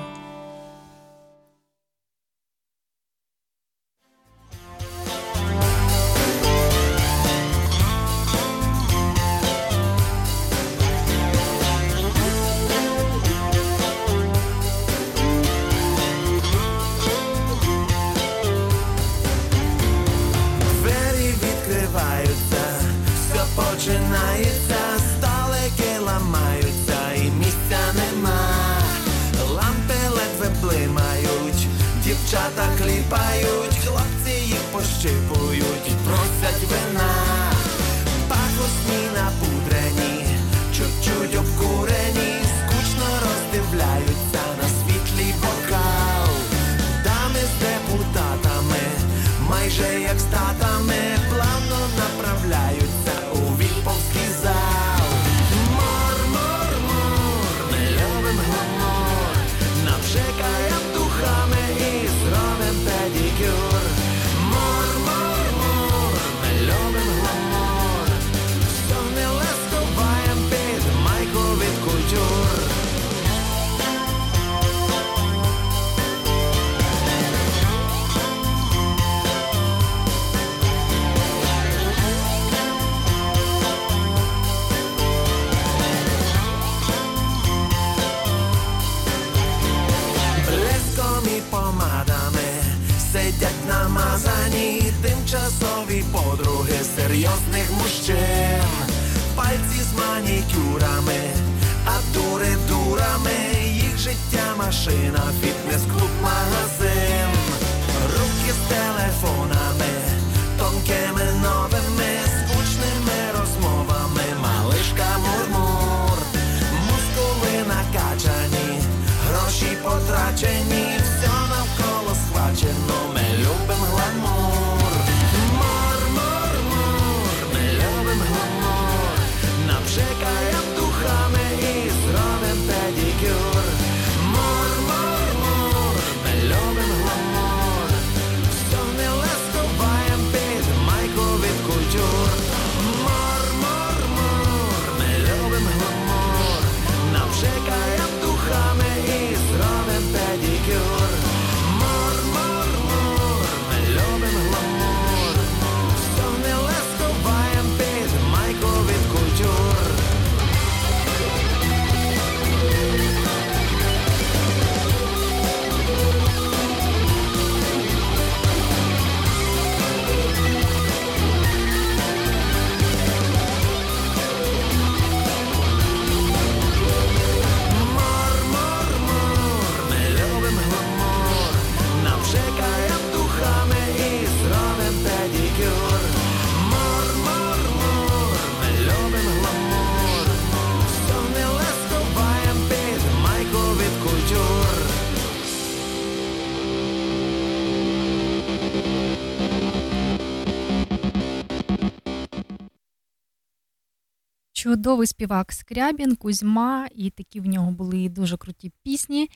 Чудовий співак Скрябін, Кузьма, і такі в нього були дуже круті пісні.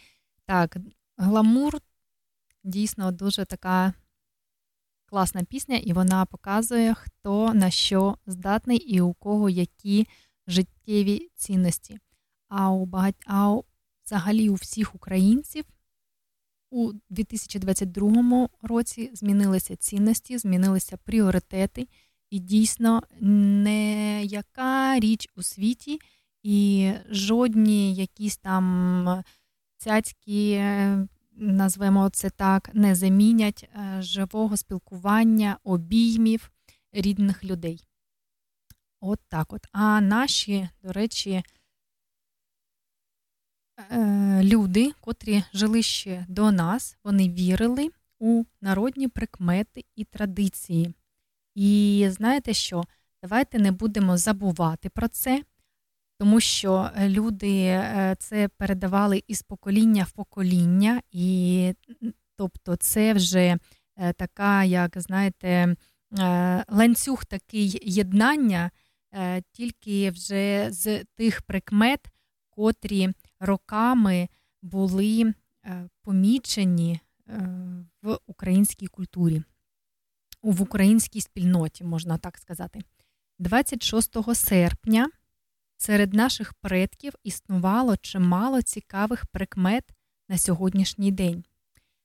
Так, гламур дійсно дуже така класна пісня, і вона показує, хто на що здатний і у кого які життєві цінності. А у багать... а у... взагалі у всіх українців у 2022 році змінилися цінності, змінилися пріоритети, і дійсно не яка річ у світі, і жодні якісь там цяцькі, назвемо це так, не замінять е, живого спілкування, обіймів рідних людей. От так от. А наші, до речі, е, люди, котрі жили ще до нас, вони вірили у народні прикмети і традиції. І знаєте що? Давайте не будемо забувати про це, тому що люди е, це передавали із покоління в покоління, і тобто це вже е, така, як знаєте, ланцюг такий єднання, тільки вже з тих прикмет, котрі роками були помічені в українській культурі, в українській спільноті, можна так сказати. 26 серпня серед наших предків існувало чимало цікавих прикмет на сьогоднішній день.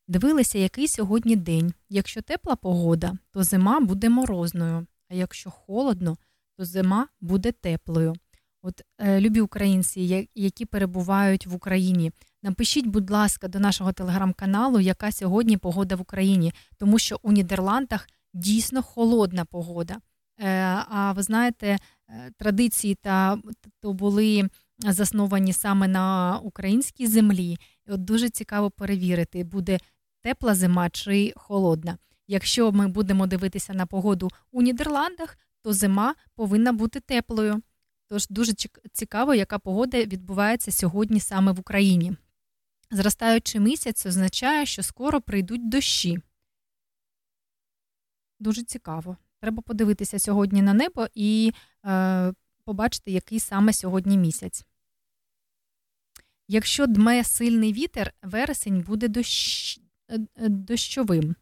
Дивилися, який сьогодні день. Якщо тепла погода, то зима буде морозною, а якщо холодно, то зима буде теплою. От, е, любі українці, які перебувають в Україні, напишіть, будь ласка, до нашого телеграм-каналу, яка сьогодні погода в Україні, тому що у Нідерландах дійсно холодна погода. Е, а ви знаєте, е, традиції та то були засновані саме на українській землі. І от дуже цікаво перевірити, буде тепла зима чи холодна. Якщо ми будемо дивитися на погоду у Нідерландах, то зима повинна бути теплою. Тож дуже цікаво, яка погода відбувається сьогодні саме в Україні. Зростаючий місяць означає, що скоро прийдуть дощі. Дуже цікаво. Треба подивитися сьогодні на небо і е, побачити, який саме сьогодні місяць. Якщо дме сильний вітер, вересень буде дощ... Е, е, дощовим.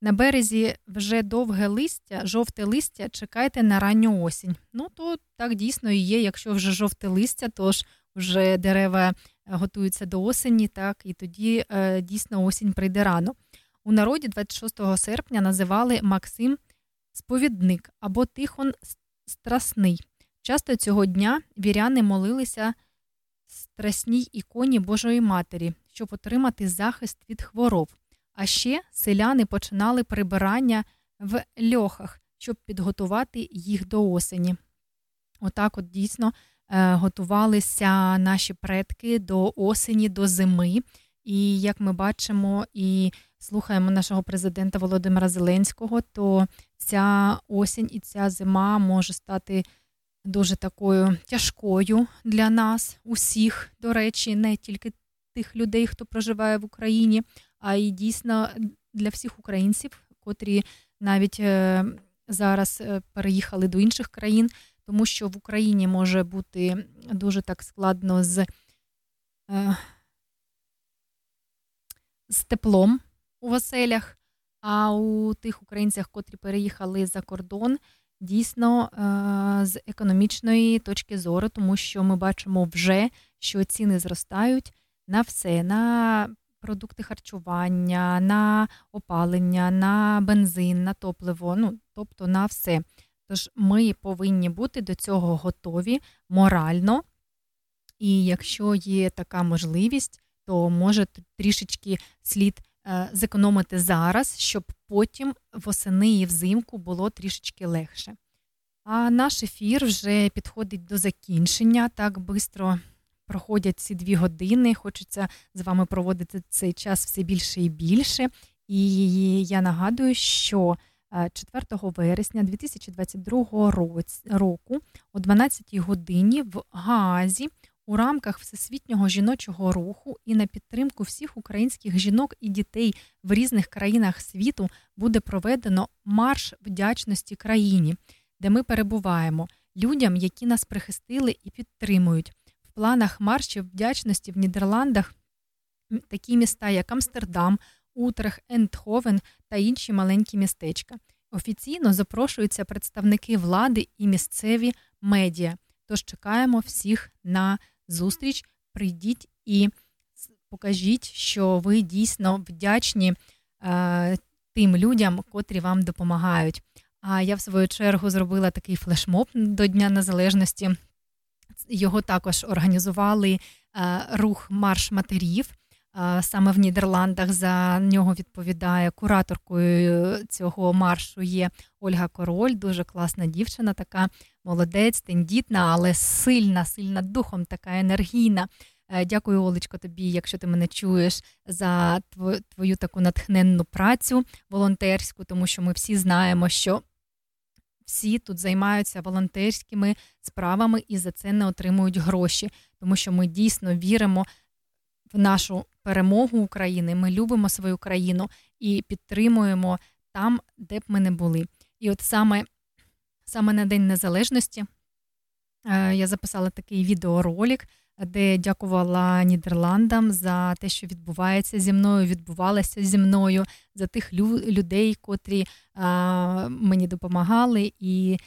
На березі вже довге листя, жовте листя, чекайте на ранню осінь. Ну, то так дійсно і є. Якщо вже жовте листя, то ж вже дерева готуються до осені, так, і тоді е, дійсно осінь прийде рано. У народі 26 серпня називали Максим Сповідник або Тихон Страсний. Часто цього дня віряни молилися страсній іконі Божої Матері, щоб отримати захист від хвороб. А ще селяни починали прибирання в льохах, щоб підготувати їх до осені. Отак, от дійсно е, готувалися наші предки до осені, до зими. І як ми бачимо і слухаємо нашого президента Володимира Зеленського, то ця осінь і ця зима може стати дуже такою тяжкою для нас, усіх, до речі, не тільки тих людей, хто проживає в Україні, а й дійсно для всіх українців, котрі навіть е, зараз е, переїхали до інших країн, тому що в Україні може бути дуже так складно з, е, з теплом у оселях, а у тих українцях, котрі переїхали за кордон. Дійсно, з економічної точки зору, тому що ми бачимо вже, що ціни зростають на все, на продукти харчування, на опалення, на бензин, на топливо, ну тобто на все. Тож ми повинні бути до цього готові морально, і якщо є така можливість, то може трішечки слід е, зекономити зараз, щоб потім восени і взимку було трішечки легше. А наш ефір вже підходить до закінчення так швидко проходять ці дві години. Хочеться з вами проводити цей час все більше і більше. І я нагадую, що 4 е, вересня 2022 року о 12 годині в Гаазі у рамках всесвітнього жіночого руху і на підтримку всіх українських жінок і дітей в різних країнах світу буде проведено марш вдячності країні, де ми перебуваємо. людям, які нас прихистили і підтримують. В планах маршів вдячності в Нідерландах такі міста, як Амстердам, Утрех, Ентховен та інші маленькі містечка. Офіційно запрошуються представники влади і місцеві медіа. Тож чекаємо всіх на зустріч. Прийдіть і покажіть, що ви дійсно вдячні е, тим людям, котрі вам допомагають. А я в свою чергу зробила такий флешмоб до Дня Незалежності. Його також організували е, рух марш матерів. Е, саме в Нідерландах за нього відповідає кураторкою цього маршу є Ольга Король, дуже класна дівчина, така молодець, тендітна, але сильна, сильна духом, така енергійна. Е, дякую, Олечко, тобі, якщо ти мене чуєш, за твою, твою таку натхненну працю волонтерську, тому що ми всі знаємо, що всі тут займаються волонтерськими справами і за це не отримують гроші, тому що ми дійсно віримо в нашу перемогу України. Ми любимо свою країну і підтримуємо там, де б ми не були. І от саме саме на День Незалежності е, я записала такий відеоролик, де дякувала Нідерландам за те, що відбувається зі мною, відбувалося зі мною, за тих людей, котрі мені допомагали, і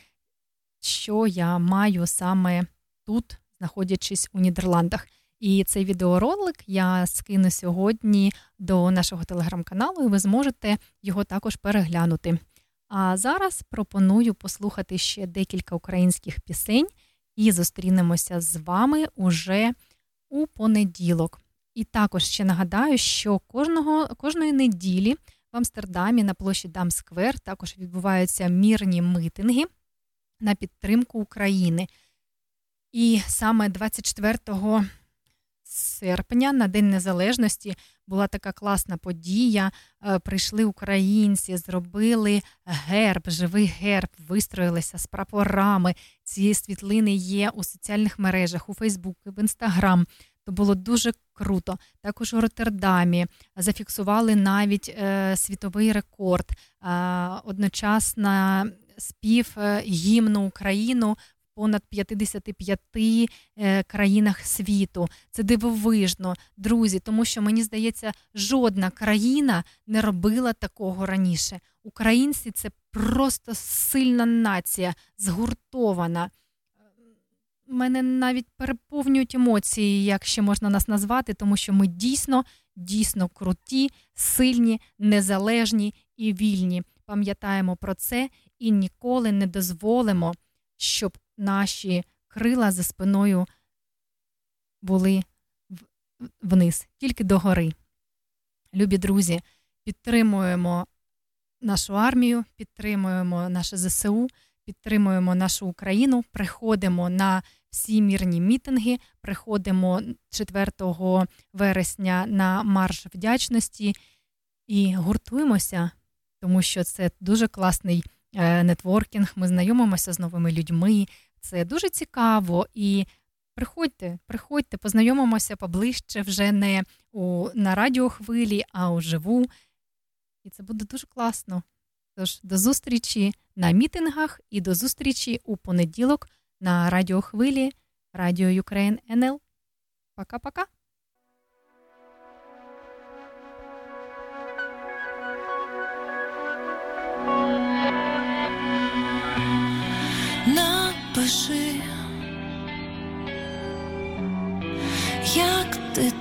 що я маю саме тут, знаходячись у Нідерландах. І цей відеоролик я скину сьогодні до нашого телеграм-каналу, і ви зможете його також переглянути. А зараз пропоную послухати ще декілька українських пісень і зустрінемося з вами уже у понеділок. І також ще нагадаю, що кожного, кожної неділі в Амстердамі на площі Дамсквер також відбуваються мірні митинги на підтримку України. І саме 24 серпня на День Незалежності була така класна подія. Е, прийшли українці, зробили герб, живий герб, вистроїлися з прапорами. Ці світлини є у соціальних мережах, у Фейсбук, в Інстаграм. То було дуже круто. Також у Роттердамі зафіксували навіть е, світовий рекорд. Е, одночасно спів е, гімну Україну понад 55 е, країнах світу. Це дивовижно, друзі, тому що мені здається, жодна країна не робила такого раніше. Українці це просто сильна нація, згуртована. Мене навіть переповнюють емоції, як ще можна нас назвати, тому що ми дійсно, дійсно круті, сильні, незалежні і вільні. Пам'ятаємо про це і ніколи не дозволимо, щоб наші крила за спиною були вниз, тільки догори. Любі друзі, підтримуємо нашу армію, підтримуємо наше ЗСУ, підтримуємо нашу Україну, приходимо на всі мірні мітинги, приходимо 4 вересня на марш вдячності і гуртуємося, тому що це дуже класний е, нетворкінг. Ми знайомимося з новими людьми. Це дуже цікаво і приходьте, приходьте, познайомимося поближче вже не у, на радіохвилі, а уживу. І це буде дуже класно. Тож до зустрічі на мітингах і до зустрічі у понеділок на радіохвилі Радіо Ukraine НЛ. Пока-пока.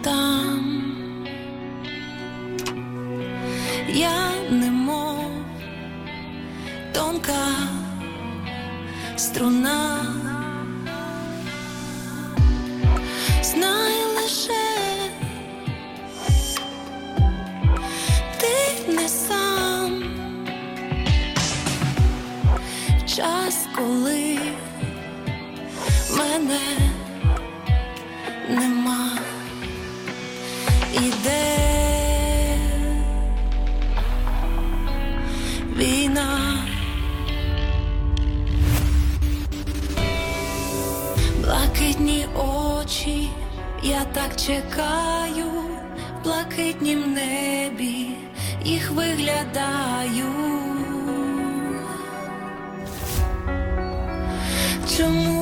Там, я немов тонка струна, знай лише ти не сам. Час, коли мене нема війна, блакитні очі, я так чекаю, в небі їх виглядаю. Чому